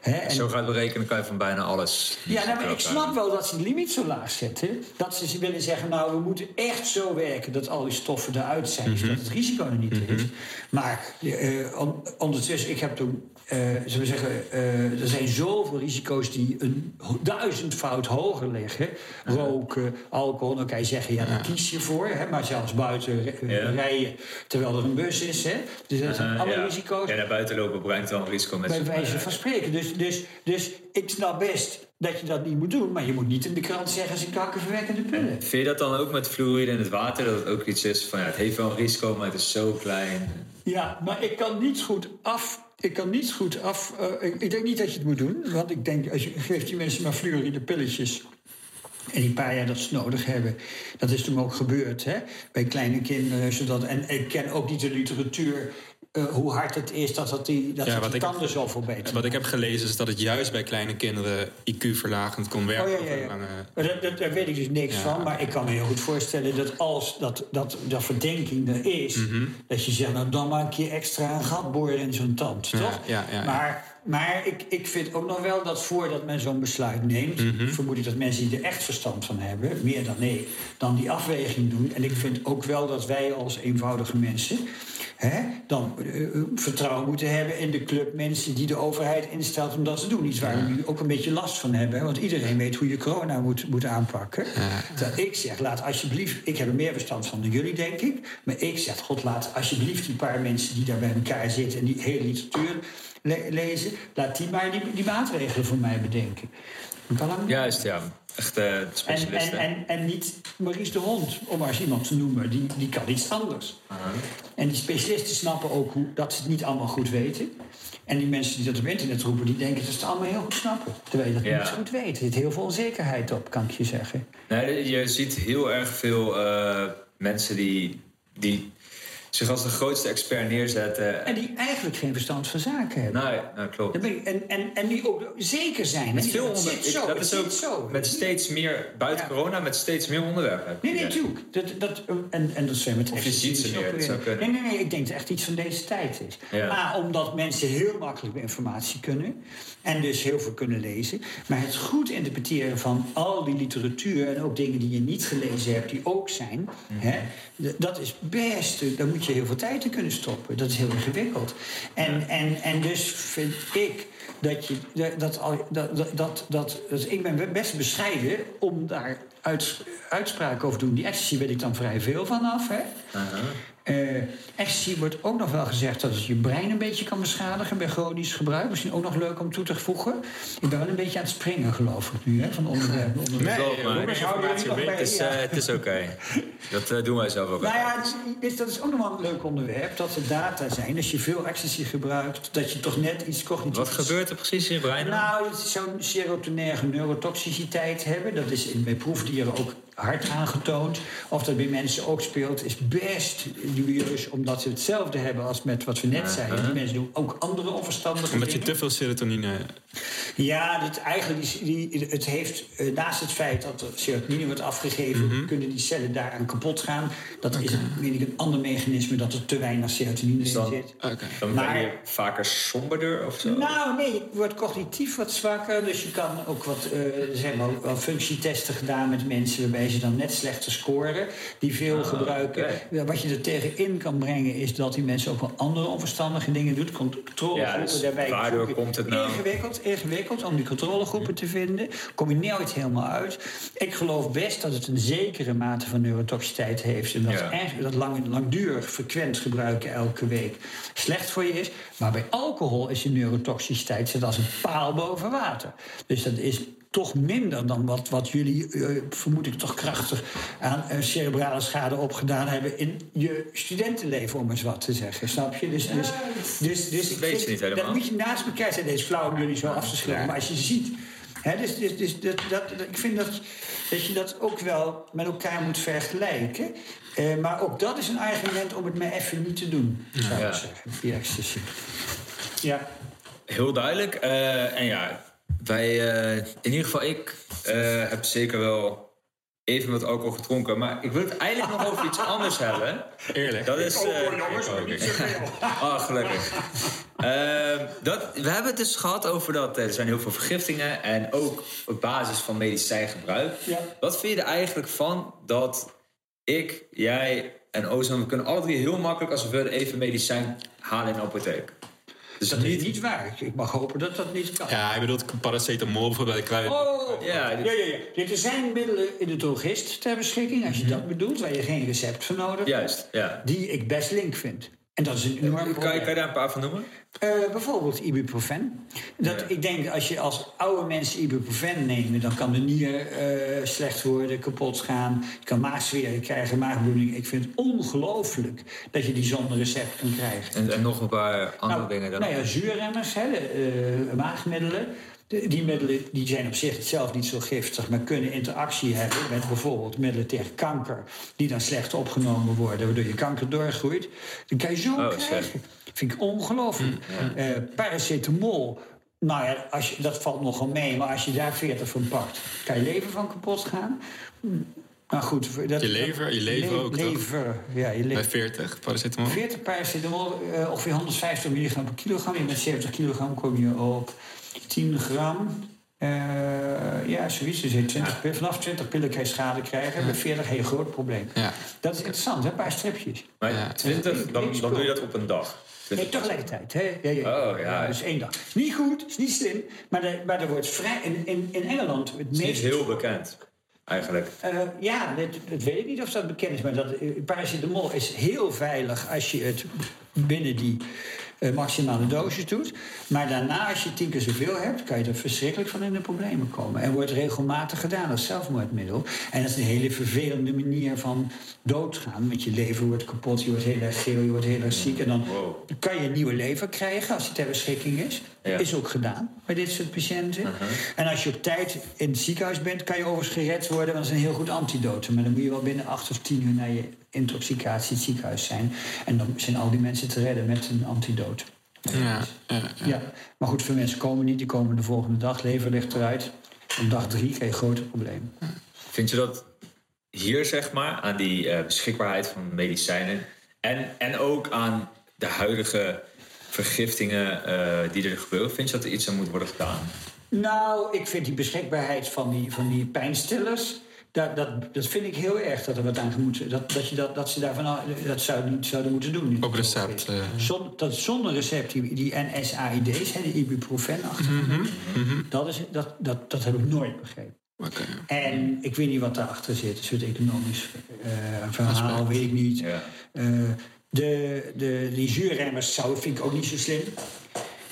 Hè, en- Zo gaat berekenen kan je van bijna alles. ja, nou, maar ik snap wel dat ze de limiet zo laag zetten. Dat ze ze willen zeggen, nou, we moeten echt zo werken dat al die stoffen eruit zijn, Mhm. zodat het risico er niet is. Maar eh, on- ondertussen, ik heb toen, eh zullen we zeggen, eh, er zijn zoveel risico's die een duizendvoud hoger liggen. Roken, alcohol, dan kan je zeggen, ja, daar kies je voor. Hè, maar zelfs buiten Ja. rijden terwijl er een bus is. Hè, dus dat zijn Uh, alle ja. risico's Ja, naar buiten lopen brengt wel een risico met bij zich wijze mee. van spreken. Dus, dus, dus ik snap best dat je dat niet moet doen, maar je moet niet in de krant zeggen ze kankerverwekkende pillen. Vind je dat dan ook met fluoride in het water? Dat het ook iets is van ja, het heeft wel een risico, maar het is zo klein. Ja, maar ik kan niet goed af. Ik kan niet goed af. eh, ik, ik denk niet dat je het moet doen, want ik denk als je geeft die mensen maar fluoride pilletjes. En die paar jaar dat ze nodig hebben. Dat is toen ook gebeurd hè? bij kleine kinderen. Zodat, en ik ken ook niet de literatuur. Eh, hoe hard het is dat, dat die, dat Ja, die tanden beter Wat ik heb gelezen is dat het juist bij kleine kinderen IQ-verlagend kon werken. Oh, ja, ja, lange- daar weet ik dus niks van. Maar ik kan me heel goed voorstellen dat als dat, dat, dat verdenking er is... Mhm. dat je zegt, nou dan een keer extra een gat boren in zo'n tand, toch? ja, ja, ja. Maar, maar ik, ik vind ook nog wel dat voordat men zo'n besluit neemt... Mhm. vermoed ik dat mensen die er echt verstand van hebben... meer dan nee, dan die afweging doen. En ik vind ook wel dat wij als eenvoudige mensen... Hè, dan eh, eh, vertrouwen moeten hebben in de club mensen die de overheid instelt om dat te doen. Iets waar we nu ook een beetje last van hebben. Want iedereen weet hoe je corona moet, moet aanpakken. Dat ik zeg, laat alsjeblieft, ik heb er meer verstand van dan jullie, denk ik. Maar ik zeg, god, laat alsjeblieft die paar mensen die daar bij elkaar zitten en die hele literatuur le- lezen, laat die maar die, die maatregelen voor mij bedenken. Kan? Juist, ja. Echt eh En, specialist. en, en, en niet Maurice de Hond, om maar eens iemand te noemen, die, die kan iets anders. En die specialisten snappen ook hoe, dat ze het niet allemaal goed weten. En die mensen die dat op internet roepen, die denken dat ze het allemaal heel goed snappen. Terwijl je dat Ja. niet goed weet. Er zit heel veel onzekerheid op, kan ik je zeggen. Nee, je ziet heel erg veel eh, mensen die, die zich als de grootste expert neerzetten. En die eigenlijk geen verstand van zaken hebben. Nou, ja, nou, klopt. Daar ben ik- en, en, en die ook zeker zijn. Met veel onder, het zit zo, dat is ook zo. met steeds meer, buiten Ja. corona, met steeds meer onderwerpen. Nee, nee, natuurlijk. Dat, dat, en, en dat zijn met Of je ziet ze meer, ook dat. Nee, nee, nee. Ik denk dat het echt iets van deze tijd is. Ja. A, omdat mensen heel makkelijk informatie kunnen. En dus heel veel kunnen lezen. Maar het goed interpreteren van al die literatuur... en ook dingen die je niet gelezen hebt, die ook zijn... Mhm. Hè, dat is best... Daar moet je heel veel tijd in kunnen stoppen. Dat is heel ingewikkeld. En, en, en dus vind ik... Dat, je, dat, dat, al- dat, dat, dat, ik ben best bescheiden om daar uits- uitspraken over te doen. Die ecstasy weet ik dan vrij veel vanaf. Hè? Eh, ecstasy wordt ook nog wel gezegd dat het je brein een beetje kan beschadigen bij chronisch gebruik. Misschien ook nog leuk om toe te voegen. Ik ben wel een beetje aan het springen, geloof ik nu, hè, van onderwerp naar onderwerp. Nee, maar bij? Het is, Ja. eh, het is oké. Dat eh, doen wij zelf ook Nou ja, dat is ook nog wel een leuk onderwerp. Dat er data zijn. Als je veel ecstasy gebruikt, dat je toch net iets cognitiefs... Wat gebeurt er precies in je brein? Nou, zo'n serotonerge neurotoxiciteit hebben. Dat is in, bij proefdieren ook hard aangetoond. Of dat bij mensen ook speelt, is best dubieus. Omdat ze hetzelfde hebben als met wat we net zeiden. Die mensen doen ook andere onverstandige Omdat je te veel serotonine... Ja, dit, eigenlijk die, die, het heeft, eh, naast het feit dat er serotonine wordt afgegeven, kunnen die cellen daaraan kapot gaan. Dat is weet ik, een ander mechanisme dat er te weinig serotonine in dan- zit. Oké. Dan maar- ben je vaker somberder of zo? Nou, nee, je wordt cognitief wat zwakker. Dus je kan ook wat, eh, wel, wel functietesten gedaan met mensen waarbij ze dan net slechter scoren. Die veel gebruiken. oké. Ja, Wat je er tegenin kan brengen is dat die mensen ook wel andere onverstandige dingen doen. Controlegroepen Ja, dus daarbij. waardoor komt het nou? Ingewikkeld, ingewikkeld om die controlegroepen te vinden. Kom je nooit helemaal uit. Ik geloof best dat het een zekere mate van neurotoxiciteit heeft. En dat, Ja. echt- dat lang, langdurig, frequent gebruiken elke week slecht voor je is. Maar bij alcohol is je neurotoxiciteit zit als een paal boven water. Dus dat is toch minder dan wat, wat jullie, eh, vermoed ik toch krachtig, aan eh, cerebrale schade opgedaan hebben in je studentenleven, om eens wat te zeggen. Snap je? Dus, dus, dus, dus ik weet je niet helemaal. Dat moet je naast elkaar zijn. Deze flauw om jullie zo af te schilderen. Maar als je ziet. Hè, dus, dus, dus dat, dat, dat- ik vind dat, dat je dat ook wel met elkaar moet vergelijken. Eh, maar ook dat is een argument om het maar even niet te doen, zou Ja. ik zeggen. Die ecstasy. Ja. Heel duidelijk. Eh, en ja, wij, eh, in ieder geval ik, eh, heb zeker wel even wat alcohol gedronken. Maar ik wil het eigenlijk nog over iets anders hebben. Eerlijk. Dat is... eh, jongens, maar niet Oh, gelukkig. Ehm, dat, we hebben het dus gehad over dat er zijn heel veel vergiftingen en ook op basis van medicijngebruik. Ja. Wat vind je er eigenlijk van dat ik, jij en Ozan, we kunnen alle drie heel makkelijk als we willen even medicijn halen in de apotheek? Dus Dat is niet waar. Ik mag hopen dat dat niet kan. Ja, hij bedoelt paracetamol bijvoorbeeld bij de kruiden. Oh, Ja, ja, dit- ja, ja. Er zijn middelen in de drogist ter beschikking, als je dat bedoelt, waar je geen recept voor nodig hebt. Juist, ja. Die ik best link vind. En dat is een enorm Kan je, kan je daar een paar van noemen? Eh, bijvoorbeeld ibuprofen. Dat, Ja. Ik denk als je als oude mensen ibuprofen neemt, dan kan de nier eh, slecht worden, kapot gaan. Je kan maagzweren krijgen, maagbloeding. Ik vind het ongelooflijk dat je die zonder recept kan krijgen. En, en nog een paar andere nou, dingen dan. nou ja, zuurremmers, hè, de, eh, maagmiddelen. De- die middelen die zijn op zich zelf niet zo giftig, maar kunnen interactie hebben met bijvoorbeeld middelen tegen kanker, die dan slecht opgenomen worden, waardoor je kanker doorgroeit. Dan kan je zo Oh, krijgen. Vind ik ongelooflijk. Eh, paracetamol, nou ja, als je, dat valt nogal mee, maar als je daar 40 van pakt, kan je leven van kapot gaan. Hm, Maar goed, dat, Je lever, je lever le- ook, toch? Lever, ja, je Bij lever. 40 paracetamol. 40 paracetamol, eh, ongeveer 150 milligram per kilogram. Je met 70 kilogram kom je op 10 gram. Eh, ja, zoiets. Dus je 20, pil- vanaf 20 pillen kan je schade krijgen. Bij 40 heel groot probleem. Ja. Dat is interessant, hè? een paar stripjes. Maar Ja. 20, dan, dan doe je dat op een dag. Nee, tegelijkertijd. Hè? Ja, ja, Oh, ja. Dus één dag. Is niet goed, is niet slim. Maar, de, maar er wordt vrij... In, in, in Engeland het Het is heel bekend, eigenlijk. Eh, ja, dat, dat weet ik niet of dat bekend is. Maar dat, paracetamol is heel veilig als je het binnen die eh, maximale dosis doet. Maar daarna, als je tien keer zoveel hebt, kan je er verschrikkelijk van in de problemen komen. En wordt regelmatig gedaan als zelfmoordmiddel. En dat is een hele vervelende manier van doodgaan. Want je lever wordt kapot, je wordt heel erg geel, je wordt heel erg ziek. En dan Wow. kan je een nieuwe lever krijgen als die ter beschikking is. Ja. Is ook gedaan bij dit soort patiënten. En als je op tijd in het ziekenhuis bent, kan je overigens gered worden. Want dat is een heel goed antidote. Maar dan moet je wel binnen acht of tien uur na je intoxicatie in het ziekenhuis zijn. En dan zijn al die mensen te redden met een antidote. Ja, ja, ja. Ja. Maar goed, veel mensen komen niet. Die komen de volgende dag. Lever ligt eruit. Op dag drie krijg je grote problemen. Vind je dat hier, zeg maar, aan die eh, beschikbaarheid van medicijnen en, en ook aan de huidige vergiftingen eh, die er gebeuren, vind je dat er iets aan moet worden gedaan? Nou, ik vind die beschikbaarheid van die, van die pijnstillers. Dat, dat, dat vind ik heel erg dat er wat aan moet. Dat, dat, je dat, dat ze daarvan. Dat zou niet zouden moeten doen. Op recept, eh. Zon, dat zonder recept, die, die NSAID's, hè, die ibuprofen achter. Mhm, dat, is, dat, dat, dat heb ik nooit begrepen. Oké. En ik weet niet wat daarachter zit. Een soort economisch eh, verhaal, weet ik niet. Ja. Eh, de, de, die zuurremmers zou, vind ik ook niet zo slim.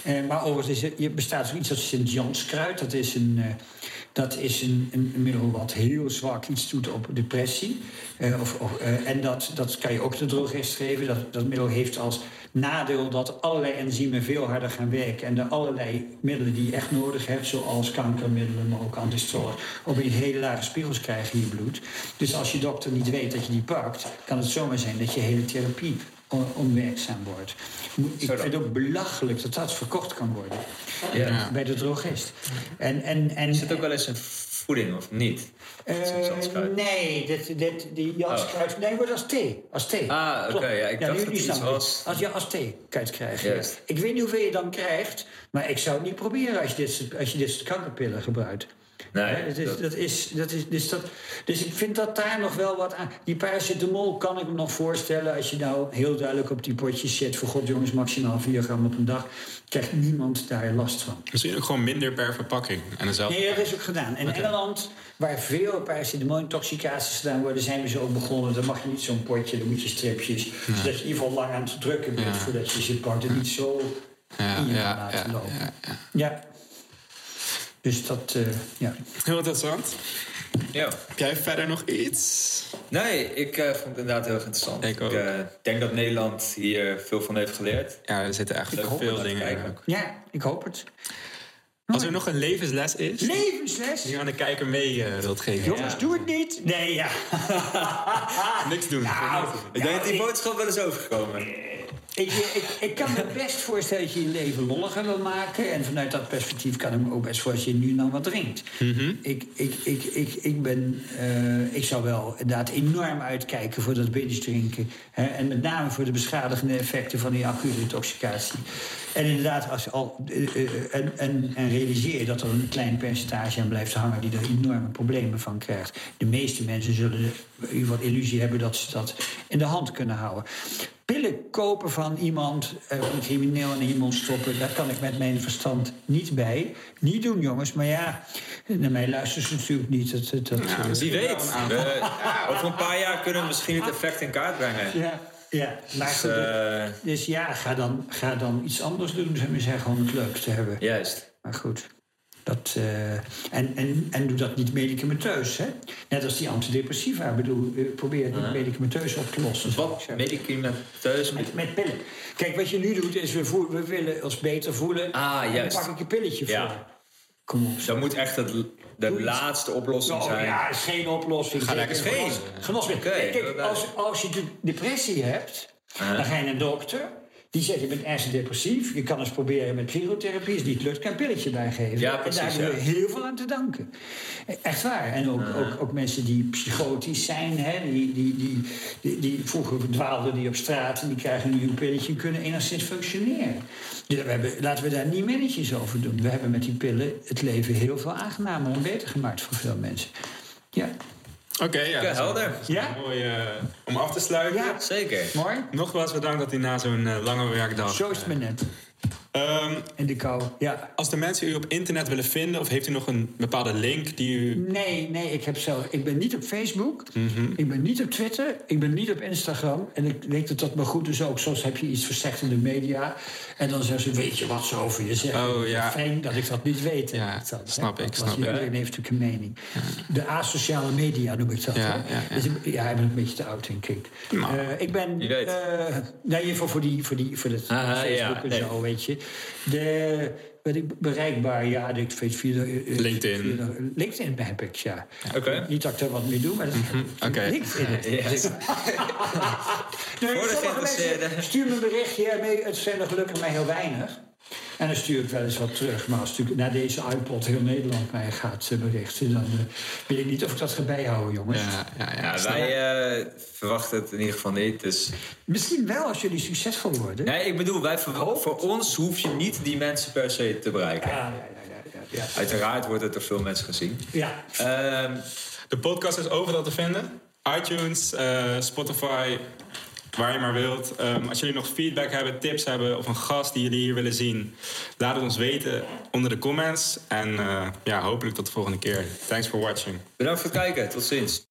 Eh, maar overigens is er, je bestaat zoiets als Sint-Janskruid. Dat is, een, eh, dat is een, een, een middel wat heel zwak iets doet op depressie. Eh, of, eh, en dat, dat kan je ook de drogist geven. Dat, dat middel heeft als nadeel dat allerlei enzymen veel harder gaan werken. En de allerlei middelen die je echt nodig hebt, zoals kankermiddelen, maar ook antistolen, opeens hele lage spiegels krijgen in je bloed. Dus als je dokter niet weet dat je die pakt, kan het zomaar zijn dat je hele therapie onwerkzaam wordt. Ik vind het ook belachelijk dat dat verkocht kan worden Ja. bij de drogist. En, en, en, Is het ook wel eens een voeding of niet? Janskruid? nee, dit, dit, die Janskruid, nee, wordt als thee. Als thee. Oh. Ah, oké, ja, ik dacht dat iets was- Als je als thee. Juist. ja. Ik weet niet hoeveel je dan krijgt, maar ik zou het niet proberen als je dit, als je dit kankerpillen gebruikt. Nee, Hè, dat is, dat- is, dat is, dus, dat, dus ik vind dat daar nog wel wat aan. Die paracetamol kan ik me nog voorstellen als je nou heel duidelijk op die potjes zet. Voor god jongens, maximaal 4 gram op een dag. Krijgt niemand daar last van. Misschien ook gewoon minder per verpakking. En dezelfde. Nee, dat is ook gedaan. In Engeland, waar veel paracetamol-intoxicaties gedaan worden, zijn we zo ook begonnen. Dan mag je niet zo'n potje, dan moet je stripjes. Zodat je in ieder geval lang aan het drukken bent Ja. voordat je ze pakt. En niet zo Ja, in je ja, ja, lopen. ja, ja. Dus dat, eh, ja. Heel interessant. ja. Heb jij verder nog iets? Nee, ik eh, vond het inderdaad heel erg interessant. Ik ook. eh, denk dat Nederland hier veel van heeft geleerd. Ja, er zitten echt Ik veel dingen in. ja, ik hoop het. Als er nog een levensles is, die Levensles! je aan de kijker mee eh, wilt geven. Jongens, doe het niet. Nee, ja. Niks doen. Nou, Ik denk dat die boodschap wel eens overgekomen. Ik, ik, ik kan me best voorstellen dat je je leven lolliger wil maken. En vanuit dat perspectief kan ik me ook best voorstellen dat je nu dan wat drinkt. ik, ik, ik, ik, ik, ben, eh, ik zou wel inderdaad enorm uitkijken voor dat binge drinken. Hè, en met name voor de beschadigende effecten van die acute intoxicatie. En inderdaad, als je al, eh, eh, en, en, en realiseer je dat er een klein percentage aan blijft hangen die er enorme problemen van krijgt. De meeste mensen zullen ieder geval illusie hebben dat ze dat in de hand kunnen houden. Pillen kopen van iemand, eh, een crimineel in iemand stoppen, daar kan ik met mijn verstand niet bij. Niet doen, jongens. Maar ja, naar mij luisteren ze natuurlijk niet. Dat, dat, Ja, Wie weet. We- over een paar jaar kunnen we misschien het effect in kaart brengen. ja, ja, maar Dus, goed, eh, dus ja, ga dan, ga dan iets anders doen, ik zeggen, om het leuk te hebben. juist. Maar goed. Dat, eh, en, en, en doe dat niet medicamenteus, hè? Net als die antidepressiva. Ik bedoel, eh, probeer het niet medicamenteus op te lossen. Wat medicamenteus Met, met pillen. Kijk, wat je nu doet, is we, we willen ons beter voelen. Ah, juist. Dan pak ik een pilletje Ja. voor. Kom op. Dat moet echt het, de Doe iets. laatste oplossing Nou, zijn. ja, is geen oplossing. Ga lekker geen. genos-. Oké, Kijk, als, als je de depressie hebt, dan ga je naar een dokter. Die zegt, je bent ernstig depressief. Je kan eens proberen met psychotherapie. Als het niet lukt, kan een pilletje bijgeven. Ja, en precies, daar hebben we heel veel aan te danken. Echt waar. En ook, ook, ook mensen die psychotisch zijn. Hè, die, die, die, die, die vroeger dwaalden die op straat. En die krijgen nu een pilletje en kunnen enigszins functioneren. Dus we hebben, laten we daar niet mannetjes over doen. We hebben met die pillen het leven heel veel aangenamer en beter gemaakt voor veel mensen. Ja, Oké, ja. helder. een- Ja? Mooi eh, om af te sluiten. Ja. Zeker. mooi. Nogmaals bedankt dat u na zo'n eh, lange werkdag... Zo is het maar net. Ehm, In de kou. Ja. als de mensen u op internet willen vinden... of heeft u nog een bepaalde link die u... Nee, nee, ik, heb zelf, ik ben niet op Facebook. Mhm. Ik ben niet op Twitter. Ik ben niet op Instagram. En ik denk dat dat maar goed is ook. Soms heb je iets verzegd in de media. En dan zeggen ze, weet je wat ze over je zeggen? Oh, ja. Fijn dat ik dat niet weet. Ja, Dat, hè. snap ik, snap ik. Iedereen heeft natuurlijk een mening. De asociale media noem ik dat. Ja, ja, ja. Dus ik- ja, ik ben een beetje te oud, denk ik. Nou, Eh, ik ben... wie weet. in ieder geval voor, die, voor, die, voor het Aha, Facebook ja, en nee. zo, weet je. De, ben ik bereikbaar, ja, ik weet via de, eh, LinkedIn. via LinkedIn heb ik, ja. Oké. Niet dat ik er wat mee doe, maar dat is. LinkedIn. Yes. Nee, Voor de sommige mensen Stuur me een berichtje, het zijn er gelukkig maar heel weinig. En dan stuur ik wel eens wat terug. Maar als natuurlijk naar deze iPod heel Nederland mij gaat eh, berichten... dan eh, weet ik niet of ik dat ga bijhouden, jongens. Ja, ja, ja. Wij eh, verwachten het in ieder geval niet. Dus... Misschien wel als jullie succesvol worden. Nee, ik bedoel, wij voor ons hoef je niet die mensen per se te bereiken. Ja, ja, ja, ja, ja, ja. Uiteraard wordt het door veel mensen gezien. Ja, Ehm, De podcast is overal te vinden. iTunes, eh, Spotify, waar je maar wilt. Ehm, als jullie nog feedback hebben, tips hebben of een gast die jullie hier willen zien, laat het ons weten onder de comments. En eh, ja, hopelijk tot de volgende keer. Thanks for watching. bedankt voor het kijken. Tot ziens.